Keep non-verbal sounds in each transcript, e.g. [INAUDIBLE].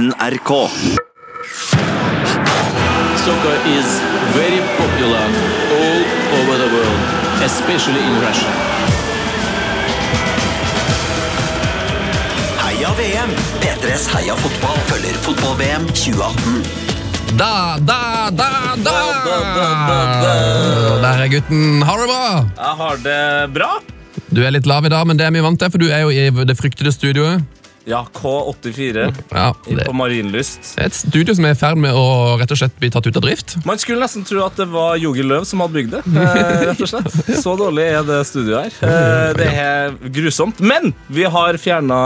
NRK. Soccer is very popular all over the world, especially in Russia. Heia VM! P3s Heia fotball følger fotball-VM 2018. Da, da, da, da! Der er gutten. Har du det bra? Jeg har det bra. Du er litt lav i dag, men det er mye vant til, for du er jo i det fryktede studioet. Ja, K84 Ja, det på Marienlyst. et studio som er i ferd med å rett og slett bli tatt ut av drift. Man skulle nesten tro at det var Jogi Løv som hadde bygd det. Eh, rett og slett. [LAUGHS] Så dårlig er det studioet her. Eh, det er grusomt. Men vi har fjerna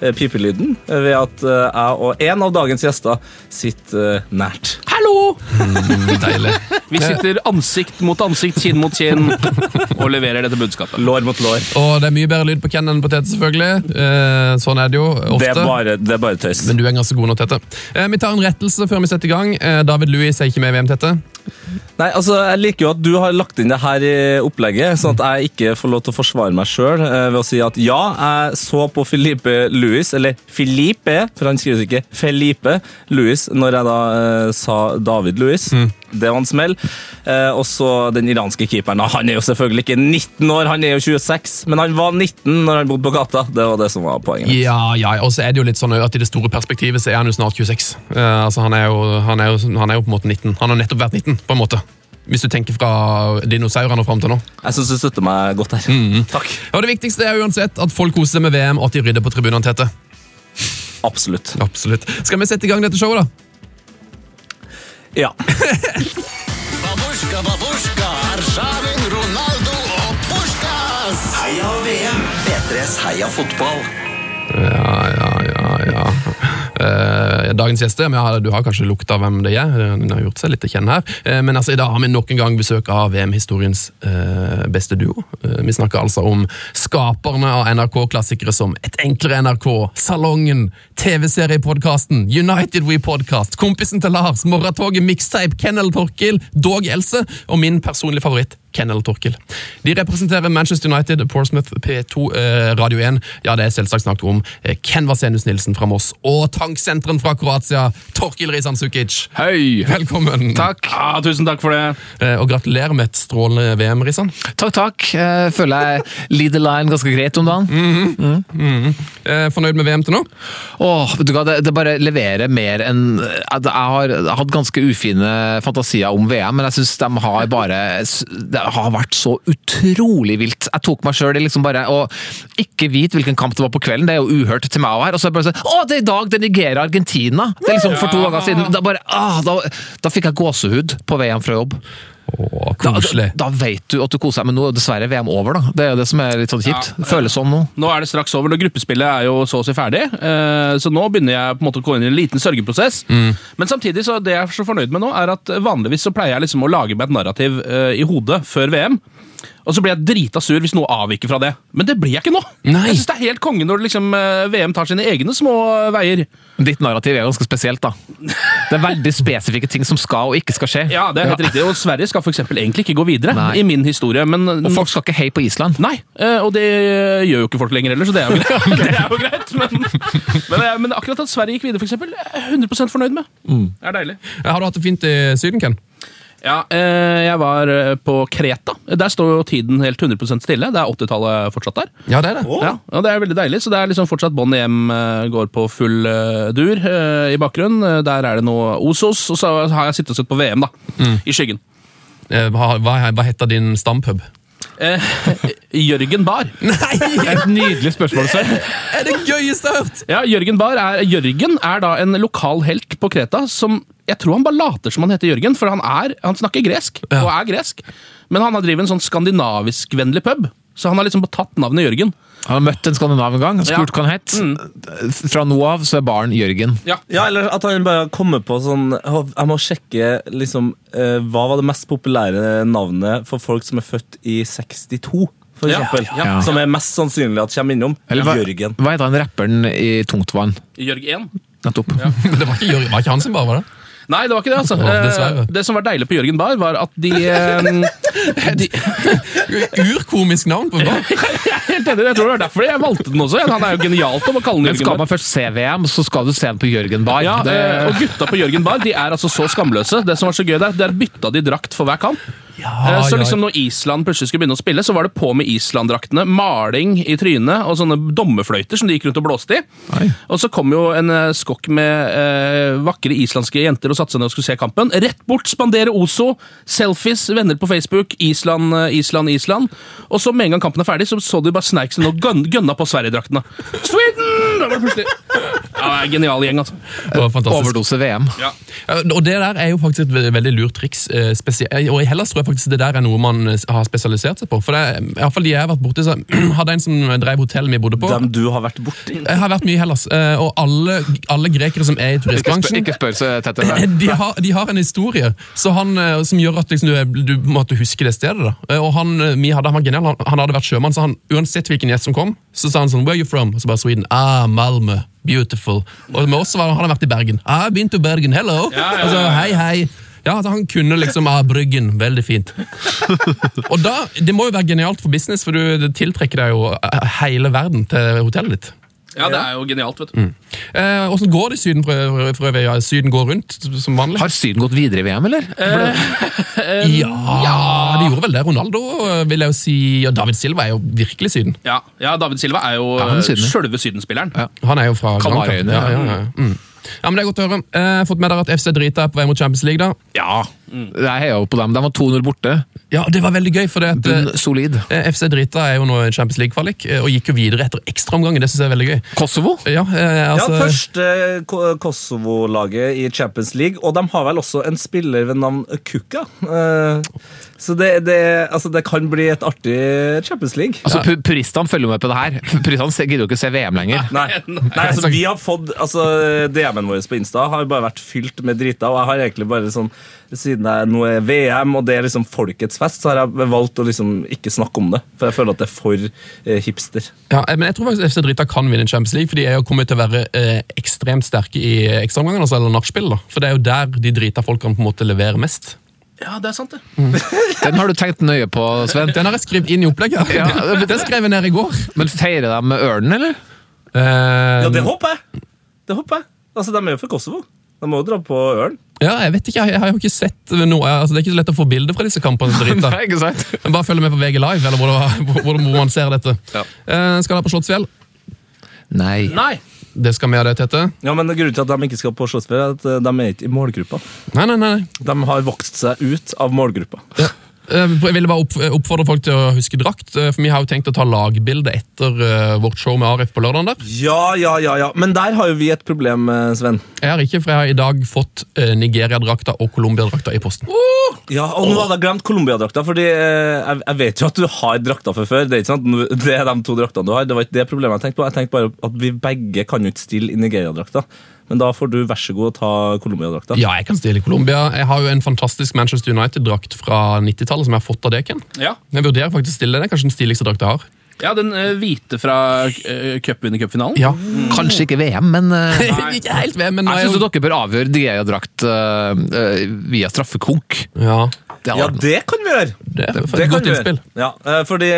eh, pipelyden ved at jeg og en av dagens gjester sitter nært. Hallo! Mm, deilig. [LAUGHS] Vi sitter ansikt mot ansikt, kinn mot kinn og leverer dette budskapet. Lår mot lår. Og det er mye bedre lyd på Ken enn på Tete, selvfølgelig. Eh, sånn er det jo ofte. Det er bare, det er bare tøys. Men du er ganske god nå, Tete. Eh, vi tar en rettelse før vi setter i gang. Eh, David Louis er ikke med i VM, Tete. Nei, altså, Jeg liker jo at du har lagt inn det her i opplegget, sånn at jeg ikke får lov til å forsvare meg sjøl ved å si at ja, jeg så på Filipe Louis, eller Filipe, for han skrives ikke Felipe Louis, når jeg da eh, sa David Louis. Det var en smell. Eh, og så den iranske keeperen. Han er jo selvfølgelig ikke 19 år, han er jo 26, men han var 19 når han bodde på gata. Det var det som var poenget. Ja, ja, og så er det jo litt sånn at i det store perspektivet så er han jo snart 26. Eh, altså han er, jo, han, er jo, han er jo på en måte 19. Han har nettopp vært 19, på en måte. Hvis du tenker fra dinosaurene og fram til nå. Jeg syns du støtter meg godt her. Takk. Og Det viktigste er uansett at folk koser seg med VM, og at de rydder på tribunene, Tete. Absolutt. Absolutt. Skal vi sette i gang dette showet, da? Ja. Babushka, babushka, Arshavin, Ronaldo og Puskas! Heia VM! P3s Heia fotball. Ja, ja, ja, ja. Eh, dagens gjester, ja, du har kanskje lukta hvem det er. Den har gjort seg litt kjenne her. Eh, men altså, i dag har vi nok en gang besøk av VM-historiens eh, beste duo. Eh, vi snakker altså om skaperne av NRK-klassikere som Et enklere NRK, Salongen, TV-seriepodkasten, United We Podcast, Kompisen til Lars, Morgentoget Mixtape, Kennel Torkil, Dog Else og min personlige favoritt, Kennel Torkil. De representerer Manchester United, Portsmouth, P2, eh, Radio 1. Ja, det er selvsagt snakket om eh, Ken Vasenius Nilsen fra Moss og tanksenteren fra Kroatia, Torkil Rizan Sukic. Hei! Velkommen. Takk. Ja, tusen takk for det. Eh, og gratulerer med et strålende VM, Rizan. Takk, takk. Jeg føler jeg leader line ganske greit om dagen. Eh, fornøyd med VM til nå? Åh, vet du hva, det, det bare leverer mer enn Jeg har hatt ganske ufine fantasier om VM, men jeg syns de har bare Det har vært så utrolig vilt. Jeg tok meg sjøl i liksom bare å ikke vite hvilken kamp det var på kvelden, det er jo uhørt til meg å være. Og så er det bare sånn Å, det er i dag! Det er Nigeria-Argentina! Det er liksom for to dager siden. Da bare, ah, da, da fikk jeg gåsehud på vei hjem fra jobb. Åh, koselig. da, da vet du at du koser deg, men nå er dessverre VM over, da. Det er det som er litt sånn kjipt. Det føles sånn nå. Nå er det straks over, da gruppespillet er jo så å si ferdig. eh, Så nå begynner jeg på en måte å gå inn i en liten sørgeprosess. Men samtidig, så det jeg er så fornøyd med nå, er at vanligvis så pleier jeg liksom å lage meg et narrativ eh, i hodet før VM. Og så blir jeg drita sur hvis noe avviker fra det. Men det blir jeg ikke nå! Nei. Jeg synes det er helt konge når liksom eh, VM tar sine egne små veier. Ditt narrativ er ganske spesielt, da. Det er veldig spesifikke ting som skal og ikke skal skje. Ja, det er helt riktig. Og Sverige skal eksempel egentlig ikke gå videre Nei. i min historie. Men Og folk skal ikke heie på Island. Nei, eh, og det gjør jo ikke folk lenger heller, så det er jo greit. [LAUGHS] [LAUGHS] det er jo greit men, men, eh, men akkurat at Sverige gikk videre, eksempel, er jeg 100% fornøyd med. Det er deilig. Har du hatt det fint i Syden, Ken? Ja, eh, jeg var eh, på Kreta. Der står jo tiden helt 100 stille. Det er 80-tallet fortsatt der. Ja, det er det. Ja, og det er veldig deilig, så det er liksom fortsatt Bånd hjem eh, går på full dur i bakgrunnen. Der er det noe Osos, og så har jeg sittet og sett på VM, da. I skyggen. Eh, Hva, hva, hva heter din stampub? Eh, [LAUGHS] Jørgen Bar. [LAUGHS] Nei! Et nydelig spørsmål, Sør. er det gøyeste jeg har hørt! Ja, Jørgen Bar er, Jørgen er da en lokal helt på Kreta som Jeg tror han bare later som han heter Jørgen, for han, er, han snakker gresk, Ja. og er gresk. Men han har drevet en sånn skandinavisk-vennlig pub, så han har liksom bare tatt navnet Jørgen. Han har møtt en skandinav en gang, spurt Ja. hva han het. Fra nå av så er baren Jørgen. Ja. Ja, eller at han bare kommer på sånn Jeg må sjekke liksom eh, Hva var det mest populære navnet for folk som er født i 62, for Ja, eksempel? ja. Som er mest sannsynlig at kommer innom. Eller hva, Jørgen. hva heter han rapperen i Tungtvann? Jørg 1. Nettopp. [LAUGHS] Det var ikke, Jørgen- var ikke han sin bare? var det? Nei, det var ikke det, altså. Å. Eh, det som var deilig på Jørgen Bar, var at de, eh, [LAUGHS] de, Urkomisk navn på. [LAUGHS] Jeg er helt enig, jeg tror det var derfor jeg valgte den også. Han er jo genialt om å kalle den Jørgen skal man først se VM, så skal du se den på Jørgen Bar. Ja, det, eh, og gutta på Jørgen Bar de er altså så skamløse. Det som var så gøy der, Der bytta de drakt for hver kamp. Eh, så ja. liksom når Island plutselig skulle begynne å spille, så var det på med Island-draktene, maling i trynet og sånne dommerfløyter som de gikk rundt og blåste i. Oi. Og så kom jo en eh, skokk med eh, vakre islandske jenter og satte seg ned og skulle se kampen. Rett bort, spandere Ozo, selfies, venner på Facebook, Island, eh, Island, Island. Og så med en gang kampen er ferdig, så så de bare sneik seg ned og gønn- gønna på Sverige-draktene. Sweden! Da var det plutselig Ja, Genial gjeng, altså. Det var fantastisk. overdose VM. Ja, Og det der er jo faktisk et veldig lurt triks. Og i Hellas tror jeg faktisk det der er noe man eh, har spesialisert seg på. For det, er- i hvert fall de jeg har vært borti, så [CLEARS THROAT] hadde en som drev hotellet vi bodde på. Dem du har vært borti. Jeg har vært mye i Hellas, eh, og alle, alle grekere som er i Ikke spør, turistbransjen ikke spør så tett. [LAUGHS] de har, de har en historie så han, eh, som gjør at liksom, du, du måtte huske det stedet. Da. Og han, vi hadde, han var genial, han, han hadde vært sjømann, så han, uansett hvilken gjest som kom, så sa han sånn Where are you from? Og så bare Sweden. Ah, Malmö. Beautiful. Og med oss var, han hadde vært i Bergen. Ah, been to Bergen, hello! Ja, ja, Og så, ja, ja. hei, hei. Ja, at Han kunne liksom ha Bryggen. Veldig fint. [LAUGHS] og da, Det må jo være genialt for business, for du tiltrekker deg jo eh, hele verden til hotellet ditt. Ja, det er jo genialt, vet du. Eh, Åssen går det i Syden for, øvrig? Ja, Syden går rundt som vanlig? Har Syden gått videre i VM, eller? [LAUGHS] Ja, de gjorde vel det. Ronaldo vil jeg jo si, og David Silva er jo virkelig Syden. Ja, ja, David Silva er jo Ja, Syden. sjølve Sydenspilleren. Ja. Han er jo fra. Kanariøyene, Ja, ja, ja. Mm. Ja, men Det er godt å høre. Eh, fått med dere at FC Drita er på vei mot Champions League. da? Ja. Jeg heia jo på dem. De var 2-0 borte. Ja, Det var veldig gøy, for det at, solid. eh, FC Drita er jo nå en Champions League-kvalik eh, og gikk jo videre etter ekstraomgangen. Det synes jeg er veldig gøy. Kosovo? Ja, eh, altså, ja, første Kosovo-laget i Champions League, og de har vel også en spiller ved navn Kuka. Eh, Så det, det, altså det kan bli et artig Champions League. Altså, ja. Puristene følger med på det her. [LAUGHS] Puristene gidder jo ikke å se VM lenger. Nei, nei altså vi har fått altså, DM-en vår på Insta har bare vært fylt med drita, og jeg har egentlig bare sånn Siden nå er VM, og det er liksom folkets fest, så har jeg valgt å liksom ikke snakke om det. For jeg føler at det er for eh, hipster. ja, eh, men jeg tror faktisk FC Drita kan vinne Champions League, for de er jo kommet til å være eh, ekstremt sterke i ekstraomgangene, altså, eller nachspiel. For det er jo der de drita folkene på en måte leverer mest. Ja, det er sant, det. [LAUGHS] Den har du tenkt nøye på, Sven. Den har jeg skrevet inn i opplegget. Ja. [LAUGHS] Den skrev jeg ned i går. Men feirer de med ørnen, eller? Uh, Ja, det håper jeg! Det håper jeg. Altså, De er jo fra Kosovo. De må du dra på Ørn. Ja, jeg vet ikke, jeg, har jo ikke sett noe altså, Det er ikke så lett å få bilder fra disse kampene. [LAUGHS] Nei, ikke sant? Men Bare følg med på VG Live, eller hvor, det, hvor, hvor man ser dette. Ja. Eh, skal dere på Slottsfjell? Nei. Nei. Det skal vi ha det, Tete. Ja, men Grunnen til at de ikke skal på Slottsfjell, er at eh, de er ikke i målgruppa. Nei, nei, nei. De har vokst seg ut av målgruppa. Ja. Eh, Jeg ville bare oppfordre folk til å huske drakt, eh, for vi har jo tenkt å ta lagbilde etter eh, vårt show med Arif på lørdagen der. Ja, ja, ja, ja. Men der har jo vi et problem, eh, Sven. Jeg har ikke, for jeg har i dag fått eh, Nigeria-drakta og Colombia-drakta i posten. Ja, og nå hadde jeg glemt Colombia-drakta, fordi eh, jeg, jeg vet jo at du har drakta fra før. Det er ikke sant? Det er de to draktene du har. Det var ikke det problemet jeg tenkte på. Jeg tenkte bare at vi begge kan jo ikke stille i Nigeria-drakta. Men da får du vær så god ta Colombia-drakta. Ja, jeg kan stille i Colombia. Jeg har jo en fantastisk Manchester United-drakt fra 90-tallet som jeg har fått av Deken. Ja, Jeg vurderer faktisk å stille den. Kanskje den stiligste drakta jeg har. ja den eh, hvite fra uh, cupvinnercupfinalen. Ja. Kanskje ikke VM, men eh, [LAUGHS] ikke helt VM, men jeg syns jo... dere bør avgjøre Diea-drakt eh, via straffekonk. Ja, Det Ja, det kan vi gjøre! det det, Det kan godt vi gjøre. Ja, eh, fordi,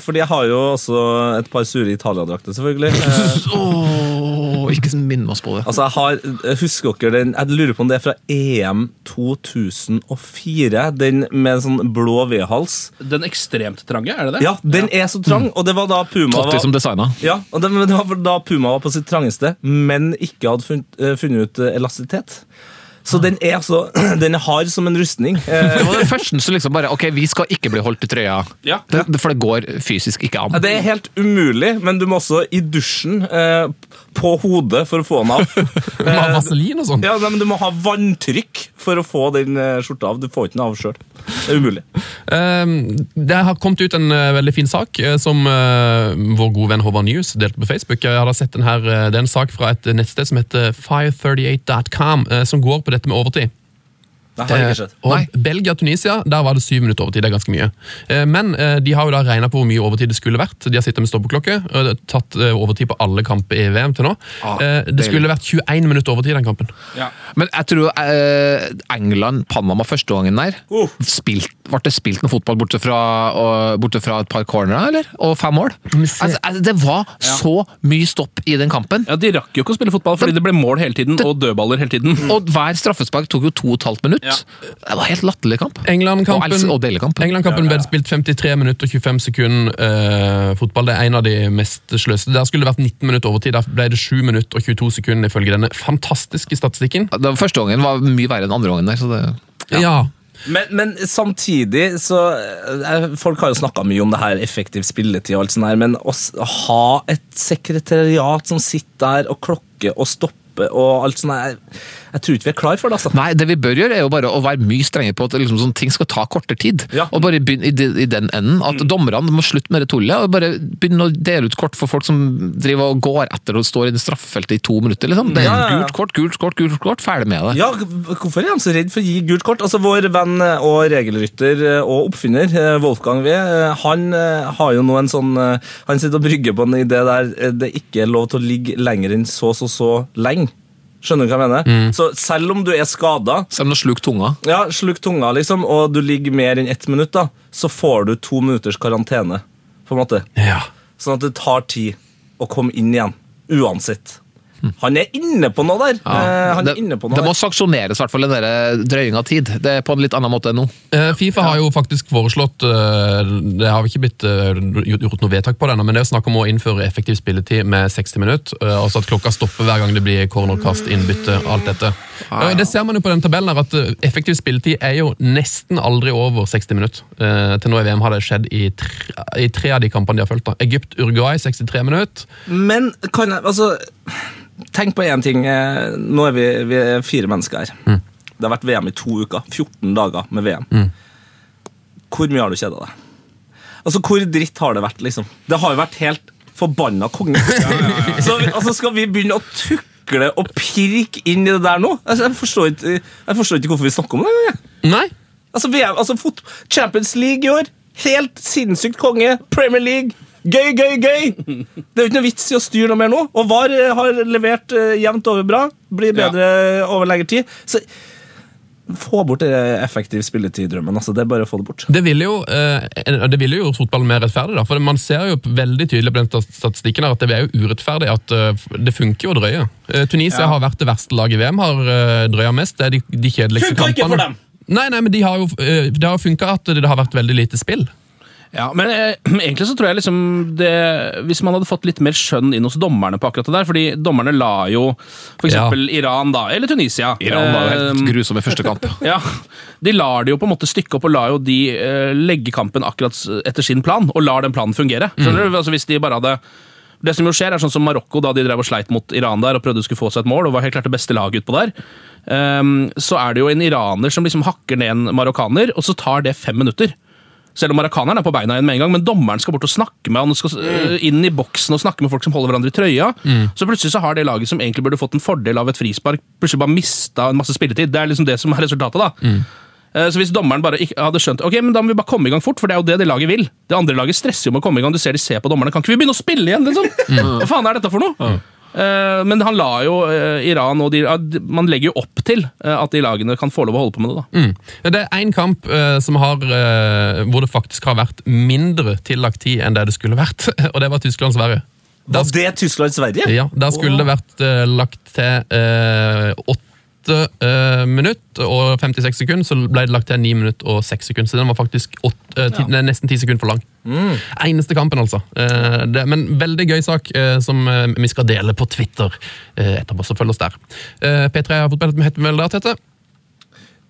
fordi jeg har jo også et par sure Italia-drakter, selvfølgelig. [LAUGHS] oh, ikke minn oss på det. Altså, jeg har, eh, Husker dere den Jeg lurer på om det er fra EM 2004. Den med sånn blå V-hals. Den ekstremt trange, er det det? Ja, den er så trang, og det var da Puma Totti var, som designa. ja, og det, det var da Puma var på sitt trangeste, men ikke hadde funnet, funnet ut elastitet elastisitet. Så den er altså [CLEARS THROAT] Den er hard som en rustning. Eh, [LAUGHS] Det var den første som liksom bare Ok, vi skal ikke bli holdt i trøya. Ja. Det, for det går fysisk ikke an. Det er helt umulig, men du må også i dusjen eh, på hodet for å få den av. Du må ha vaselin og sånn. Ja, men Du må ha vanntrykk for å få den eh, skjorta av. Du får ikke den av sjøl. Det er umulig. Eh, Det har kommet ut en eh, veldig fin sak eh, som vår gode venn Håvard News delte på Facebook. Jeg hadde sett den her, Det er en sak fra et nettsted som heter 538.com, eh, som går på dette med overtid. Det har ikke skjedd. Eh, Og Belgia-Tunisia, der var det syv minutter overtid. Det er ganske mye. Eh, Men eh, de har jo da regna på hvor mye overtid det skulle vært. De har sittet med stoppeklokke og tatt overtid på alle kamper i VM til nå. Ah, Eh, Det skulle vært 21 minutter overtid i den kampen. Men jeg tror eh, England-Panama første gangen der Uh. spilt, Ble det spilt noe fotball borte fra, og, bortsett fra et par cornerer, eller? Og fem mål? Altså, altså, det var så mye stopp i den kampen. Ja, De rakk jo ikke å spille fotball fordi det ble mål hele tiden og dødballer hele tiden. Og hver straffespark tok jo to og et halvt minutt. Ja. Det var helt latterlig kamp. Og, England-kampen og deilig kamp. England-kampen ble spilt 53 minutter og 25 sekunder eh, fotball. Det er en av de mest sløste. Der skulle det vært 19 minutter overtid. Der ble det 7 minutter og 22 sekunder ifølge denne fantastiske statistikken. Den første gangen var mye verre enn andre gangen der. Så det, Ja. Men, men samtidig så eh, Folk har jo snakka mye om det her effektiv spilletid og alt sånt her, men å ha et sekretariat som sitter der og klokker og stopper og alt sånt her Jeg tror ikke vi er klar for det, altså. Nei, det vi bør gjøre er jo bare å være mye strenge på at liksom, sånne ting skal ta kortere tid. Ja. Og bare begynne i, i den enden. At dommerne må slutte med det tullet og bare begynne å dele ut kort for folk som driver og går etter og står i det straffefeltet i to minutter. Liksom. Det er Ja, ja, gult kort, gult kort, gult kort, ferdig med det. Ja, Hvorfor er de så redd for å gi gult kort? Altså, Vår venn og regelrytter og oppfinner, eh, Wolfgang V, eh, han eh, har jo nå en sånn Han sitter og brygger på en idé der det ikke er lov til å ligge lenger enn så, så, så lenge. Skjønner du hva jeg mener? Så selv om du er skada, Selv om du sluker tunga. ja, sluk tunga, liksom, og du ligger mer enn ett minutt, da, så får du to minutters karantene. på en måte. ja. Sånn at det tar tid å komme inn igjen. Uansett. Han er inne på noe der. Ja. han det, er inne på noe det må saksjoneres, i hvert fall, den der drøying av tid. Det er på en litt annen måte enn nå. Eh, Fifa har jo faktisk foreslått eh, Det har vi ikke blitt eh, gjort noe vedtak på det ennå, men det er snakk om å innføre effektiv spilletid med 60 minutter. eh, Altså at klokka stopper hver gang det blir cornerkast, innbytte, alt dette. Eh, Det ser man jo på den tabellen her, at eh, effektiv spilletid er jo nesten aldri over 60 minutter. Eh, Til nå i VM har det skjedd i tre, i tre av de kampene de har fulgt. Egypt-Uruguay 63 minutter. Men kan jeg Altså, tenk på én ting. eh, Nå er vi, vi er fire mennesker her. Mm. Det har vært VM i to uker. 14 dager med VM. Hvor mye har du kjeda deg? Altså, Hvor dritt har det vært, liksom? Det har jo vært helt forbanna konge. [LAUGHS] Så altså, skal vi begynne å tukle og pirke inn i det der nå? Altså, jeg, forstår ikke, jeg forstår ikke hvorfor vi snakker om det. engang, jeg. Nei. Altså, VM, altså Champions League i år. Helt sinnssykt konge. Premier League. Gøy, gøy, gøy! Det er jo ikke noe vits i å styre noe mer nå. Og VAR eh, har levert eh, jevnt over bra. Blir bedre over lengre tid. Så få bort det effektiv spilletid-drømmen. Altså, det er bare å få det bort. Det ville jo, eh, det ville jo gjort fotballen mer rettferdig. da, for Man ser jo veldig tydelig på den statistikken her at det er jo urettferdig at eh, det funker jo å drøye. Eh, Tunisia har vært det verste laget i VM, har eh, drøya mest. Det er de, de kjedeligste Funka ikke for dem! Nei, nei, men de har jo, eh, det har jo funka at det har vært veldig lite spill. Ja, men eh, [CLEARS THROAT] egentlig så tror jeg liksom det Hvis man hadde fått litt mer skjønn inn hos dommerne på akkurat det der Fordi dommerne la jo for eksempel Iran da, eller Tunisia Iran var jo helt eh, grusom i første kamp. [LAUGHS] Ja, De lar det jo på en måte stykke opp og lar jo de eh, legge kampen akkurat etter sin plan, og lar den planen fungere. Skjønner du? Altså Hvis de bare hadde det som jo skjer, er sånn som Marokko, da de drev og sleit mot Iran der og prøvde å skulle få seg et mål, og var helt klart det beste laget utpå der. Um, så er det jo en iraner som liksom hakker ned en marokkaner, og så tar det fem minutter. Selv om marokkaneren er på beina igjen med en gang, men dommeren skal bort og snakke med han, skal øh, inn i boksen og snakke med folk som holder hverandre i trøya. Så plutselig så har det laget som egentlig burde fått en fordel av et frispark, plutselig bare mista en masse spilletid. Det er liksom det som er resultatet, da. Mm. Så hvis dommeren bare hadde skjønt Ok, men da må vi bare komme i gang fort, for det er jo det det laget vil. Det andre laget stresser jo med å komme i gang. Du ser de ser på dommerne. Kan ikke vi begynne å spille igjen, liksom? Hva faen er dette for noe? Eh, men han la jo eh, Iran og de, Man legger jo opp til eh, at de lagene kan få lov å holde på med det. da. Mm. Det er én kamp som har, hvor det faktisk har vært mindre tillagt tid enn det det skulle vært, [LAUGHS] og det var Tyskland-Sverige. Var det Tyskland-Sverige? Ja, Der skulle det vært lagt til åtte 8 uh, eh, minutter og 56 sekunder, så ble det lagt til 9 minutt og 6 sekunder. Så den var faktisk 8, uh, 10, ja. nesten 10 sekunder for lang. Mm. Eneste kampen, altså. Uh, det, men veldig gøy sak eh, som vi skal dele på Twitter etterpå. Så følg oss der. P3 har Fotball med vel det, Tete?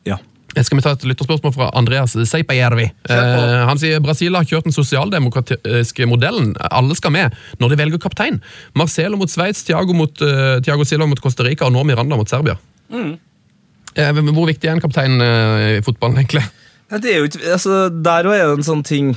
Ja. Skal vi ta et lytterspørsmål fra Andreas Seipajärvi? Eh, han sier Brasil har kjørt den sosialdemokratiske modellen. Alle skal med når de velger kaptein. Marcelo mot Sveits, Thiago, mot, uh, mot Costa Rica og nå Miranda mot Serbia. Eh, hvor viktig er en kaptein eh, i fotballen, egentlig? Det er jo altså, der også er det en sånn ting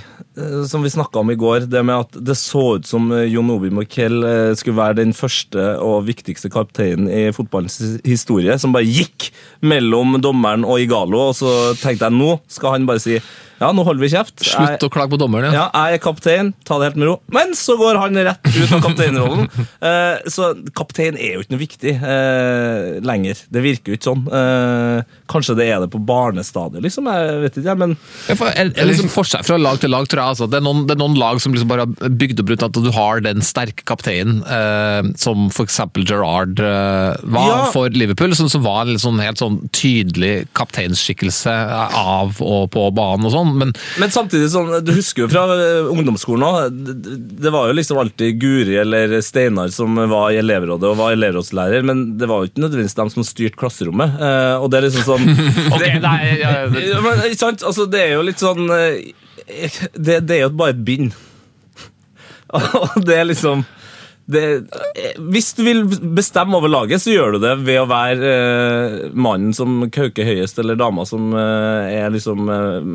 som vi snakka om i går, det med at det så ut som eh, Jon Obi Mokel eh, skulle være den første og viktigste kapteinen i fotballens historie, som bare gikk mellom dommeren og Igalo, og så tenkte jeg nå skal han bare si ja, nå holder vi kjeft. Slutt å klage på dommeren, ja. Ja, jeg er kaptein, ta det helt med ro. Men så går han rett ut av kapteinrollen. uh, [LAUGHS] så kaptein er jo ikke noe viktig uh, lenger. Det virker jo ikke sånn. Uh, kanskje det er det på barnestadiet, liksom. Jeg vet ikke, ja, men jeg, liksom, liksom forskjell fra lag til lag, tror jeg. Altså. Det, er noen, det er noen lag som liksom bare har bygd opp rundt at du har den sterke kapteinen, eh, som f.eks. Gerrard eh, var Ja. for Liverpool, som, som var en sånn, helt sånn tydelig kapteinskikkelse av og på banen og sånn. Men Men samtidig, sånn, du husker jo fra eh, ungdomsskolen òg, det, det var jo liksom alltid Guri eller Steinar som var i elevrådet og var elevrådslærer, men det var jo ikke nødvendigvis dem som styrte klasserommet. Eh, og det er liksom sånn [LAUGHS] det, Ja, men, sant? Altså, det er jo litt sånn eh, Det, det er jo bare et bind. [LAUGHS] Og det er liksom det, eh, hvis du vil bestemme over laget, så gjør du det ved å være eh, mannen som kauker høyest, eller dama som eh, er liksom eh,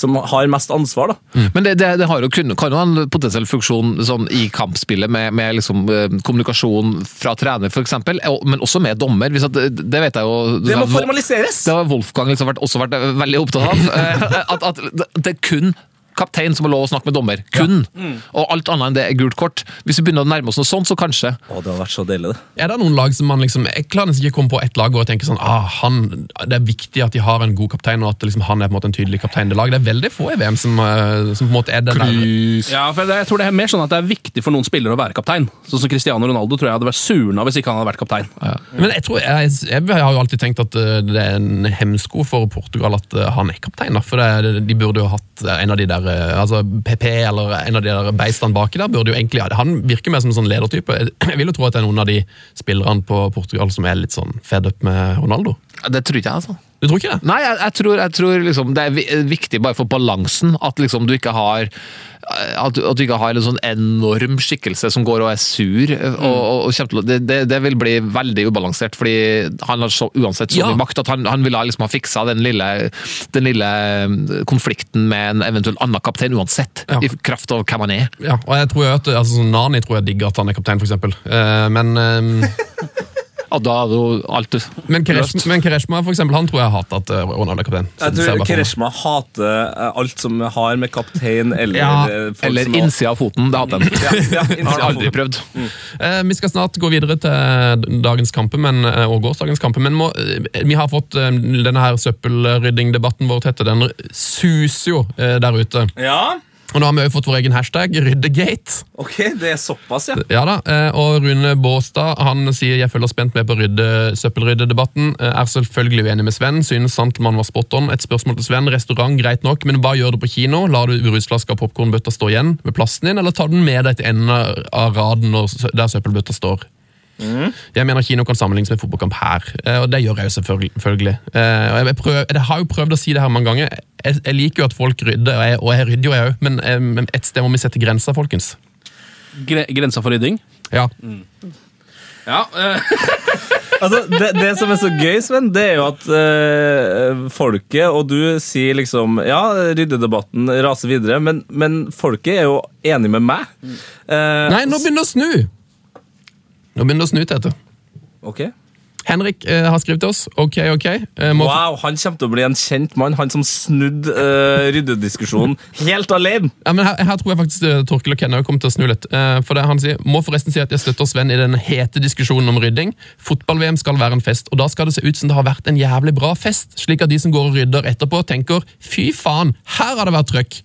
Som har mest ansvar, da. Men det, det, det har jo kun, kan jo ha en potensiell funksjon sånn, i kampspillet med, med liksom, eh, kommunikasjon fra trener f.eks., men også med dommer. At, det vet jeg jo Det må formaliseres! Det har Wolfgang liksom vært, også vært veldig opptatt av. [LAUGHS] eh, At, at det- kun kaptein som har lov å snakke med dommer. Kun. Og alt annet enn det er gult kort. Hvis vi begynner å nærme oss noe sånt, så kanskje. Å, det har vært så deilig, det. er det noen lag som man liksom Jeg klarer nesten ikke å komme på ett lag og tenke sånn ah, han, Det er viktig at de har en god kaptein, og at liksom, han er på en måte en tydelig kaptein i det laget. Det er veldig få i VM som, eh, som på en måte er den der Ja, for jeg tror det er mer sånn at det er viktig for noen spillere å være kaptein. Sånn som Cristiano Ronaldo tror jeg hadde vært surna hvis ikke han hadde vært kaptein. Men jeg tror, jeg, jeg har jo alltid tenkt at eh, det er en hemsko for Portugal at eh, han er kaptein. Da, for det, de burde jo hatt en av de der altså PP eller en av de der beistene baki der. burde jo egentlig Han virker mer som en sånn ledertype. Jeg vil jo tro at det er noen av de spillerne på Portugal som er litt sånn fed up med Ronaldo. Det tror ikke jeg, altså. Du tror ikke det? Nei, jeg, jeg tror, jeg tror liksom, det er viktig bare for balansen at liksom du ikke har at du, at du ikke har en sånn enorm skikkelse som går og er sur. Og, og, og kommer det, det, det vil bli veldig ubalansert, fordi han har så, uansett så Ja. mye makt at han, han ville liksom ha fiksa den lille, den lille eh, konflikten med en eventuell annen kaptein uansett, Ja. i kraft av hvem han er. Ja, og jeg tror jo at altså, sånn Nani tror jeg digger at han er kaptein, for eksempel. Eh, men, eh, [LAUGHS] Og da er jo alt men, Keresh, men Kereshma, for eksempel, han tror jeg hater at eh, Ronaldo er kaptein. Jeg tror. Kereshma hater eh, alt som har med kaptein eller Ja, eh, folk Eller som innsida av foten, det hadde han. [LAUGHS] Ja, ja, Har aldri prøvd. Mm. Eh, vi skal snart gå videre til dagens kamper men, eh, og gårsdagens kamper, men må, eh, vi har fått eh, denne her søppelryddingdebatten vår, Tette. Den suser jo eh, der ute. Ja, Og nå har vi også fått vår egen hashtag, Ryddegate. ok, det er såpass, ja. Ja da, eh, og Rune Båstad han sier jeg følger spent med på rydde, søppelryddedebatten. Eh, Er selvfølgelig uenig med Sven, synes Santelmann var spot on. Et spørsmål til Sven, restaurant greit nok, men hva gjør du på kino? Lar du rusflaska og popkornbøtta stå igjen ved plassen din, eller tar du den med deg til enden av raden der søppelbøtta står? Jeg mener kino kan sammenlignes med fotballkamp her, eh, og det gjør jeg jo selvfølgelig. Eh, Jeg, prøver, jeg har jo prøvd å si det her mange ganger. Jeg, jeg liker jo at folk rydder, og jeg, og jeg rydder jo jeg òg, men eh, men et sted må vi sette grenser, folkens. Gre grensa for rydding. Ja. Ja, eh, [LAUGHS] Altså, det, det som er så gøy, Sven, det er jo at eh, folket, og du sier liksom Ja, ryddedebatten raser videre, men, men folket er jo enig med meg. Eh, Nei, nå begynner det å snu! Nå begynner det å snu, Tete. Ok. Henrik eh, har skrevet til oss. Ok, ok. Eh, må Wow, han kommer til å bli en kjent mann. Han som snudde eh, ryddediskusjonen helt alene. Ja, men her, her tror jeg faktisk eh, Torkel og Ken kommer til å snu litt. Eh, for det han sier, Må forresten si at jeg støtter Sven i den hete diskusjonen om rydding. Fotball-VM skal være en fest, og da skal det se ut som det har vært en jævlig bra fest. Slik at de som går og rydder etterpå, tenker fy faen, her har det vært trøkk.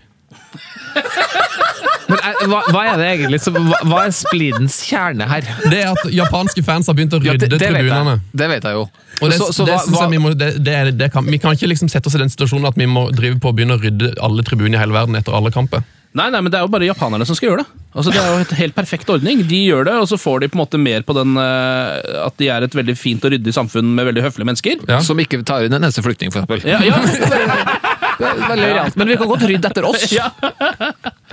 Men eh, hva, hva er det egentlig? Så, hva, hva er splidens kjerne her? Det er at japanske fans har begynt å Ja, rydde det, det, vet tribunene. det vet jeg jo. Og det, Så- så det hva- synes hva- jeg vi, må, det, det, er- det kan, vi kan ikke liksom sette oss i den situasjonen at vi må drive på og begynne å rydde alle tribuner i hele verden etter alle kamper. Nei, nei, men det er jo bare japanerne som skal gjøre det. Altså, Det er jo et helt perfekt ordning. De gjør det, og så får de på en måte mer på den eh, at de er et veldig fint og ryddig samfunn med veldig høflige mennesker. Ja. Som ikke tar inn en eneste flyktning, for eksempel. Ja, ja. [LAUGHS] Det veldig realt. Men vi kan godt rydde etter oss. [LAUGHS] Ja.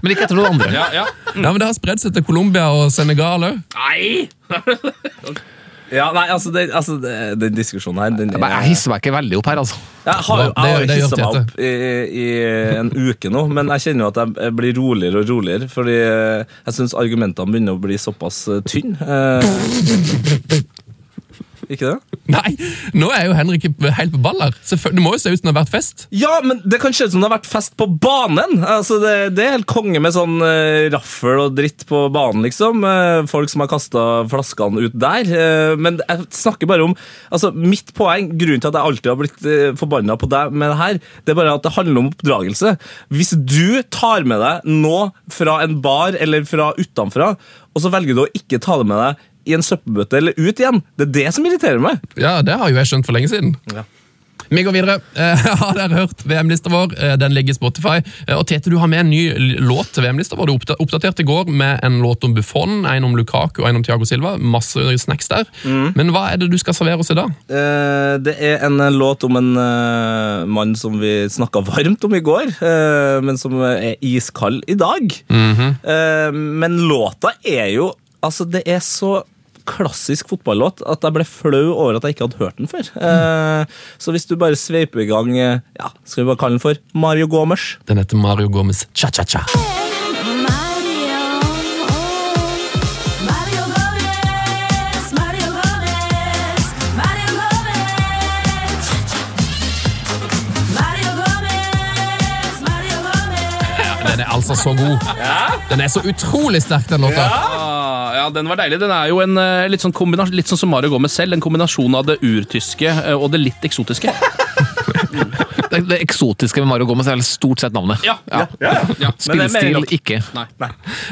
Men ikke etter noen andre. ja, ja. Ja, men Det har spredd seg til Colombia og Senegal òg. Nei! [LAUGHS] Ja, nei, altså, det, altså det, Den diskusjonen her den, Jeg Jeg hisser meg ikke veldig opp her, altså. Jeg har jo jeg har det hissa meg opp i, i en uke nå, men jeg kjenner jo at jeg- blir roligere og roligere. Fordi jeg syns argumentene begynner å bli såpass eh, tynne. [LAUGHS] Ikke det? Nei, nå er jo Henrik helt på baller. Det må jo se ut som det har vært fest. Ja, men det kan se ut som det har vært fest på banen. Altså, det, det er helt konge med sånn uh, raffel og dritt på banen, liksom. Uh, folk som har kasta flaskene ut der. Uh, men jeg snakker bare om altså, Mitt poeng, grunnen til at jeg alltid har blitt uh, forbanna på deg med det her, det er bare at det handler om oppdragelse. Hvis du tar med deg noe fra en bar eller fra utenfra, og så velger du å ikke ta det med deg i en søppelbøtte eller ut igjen, det er det som irriterer meg. Ja, Det har jo jeg skjønt for lenge siden. Ja. Vi går videre. [LAUGHS] Eh, Har dere hørt VM-lista vår? Eh, Den ligger i Spotify. Eh, Og Tete, du har med en ny låt til VM-lista vår. Du oppda- oppdaterte i går med en låt om Buffon, en om Lukaku og en om Thiago Silva. Masse snacks der. Men hva er det du skal servere oss i dag? Eh, det er en eh, låt om en eh, mann som vi snakka varmt om i går, eh, men som er iskald i dag. Eh, men låta er jo Altså, det er så klassisk fotballåt at jeg ble flau over at jeg ikke hadde hørt den før. Eh, så hvis du bare sveiper i gang eh, ja, Skal vi bare kalle den for Mario Gomers? Den heter Mario Gomers Cha-cha-cha. Mario, Mario Gomez, Mario Gomez, Mario Gomez, Mario Gomez, Mario Gomez. Den er altså så god. Den er så utrolig sterk, den låta. Ja, den var deilig. Den er jo en eh, litt sånn litt sånn som Mario Gomez selv, en kombinasjon av det urtyske eh, og det litt eksotiske. [LAUGHS] Det, det eksotiske med Mario Gomez er vel stort sett navnet. Ja, ja, ja. Men det mer Spillestil ikke. Nei.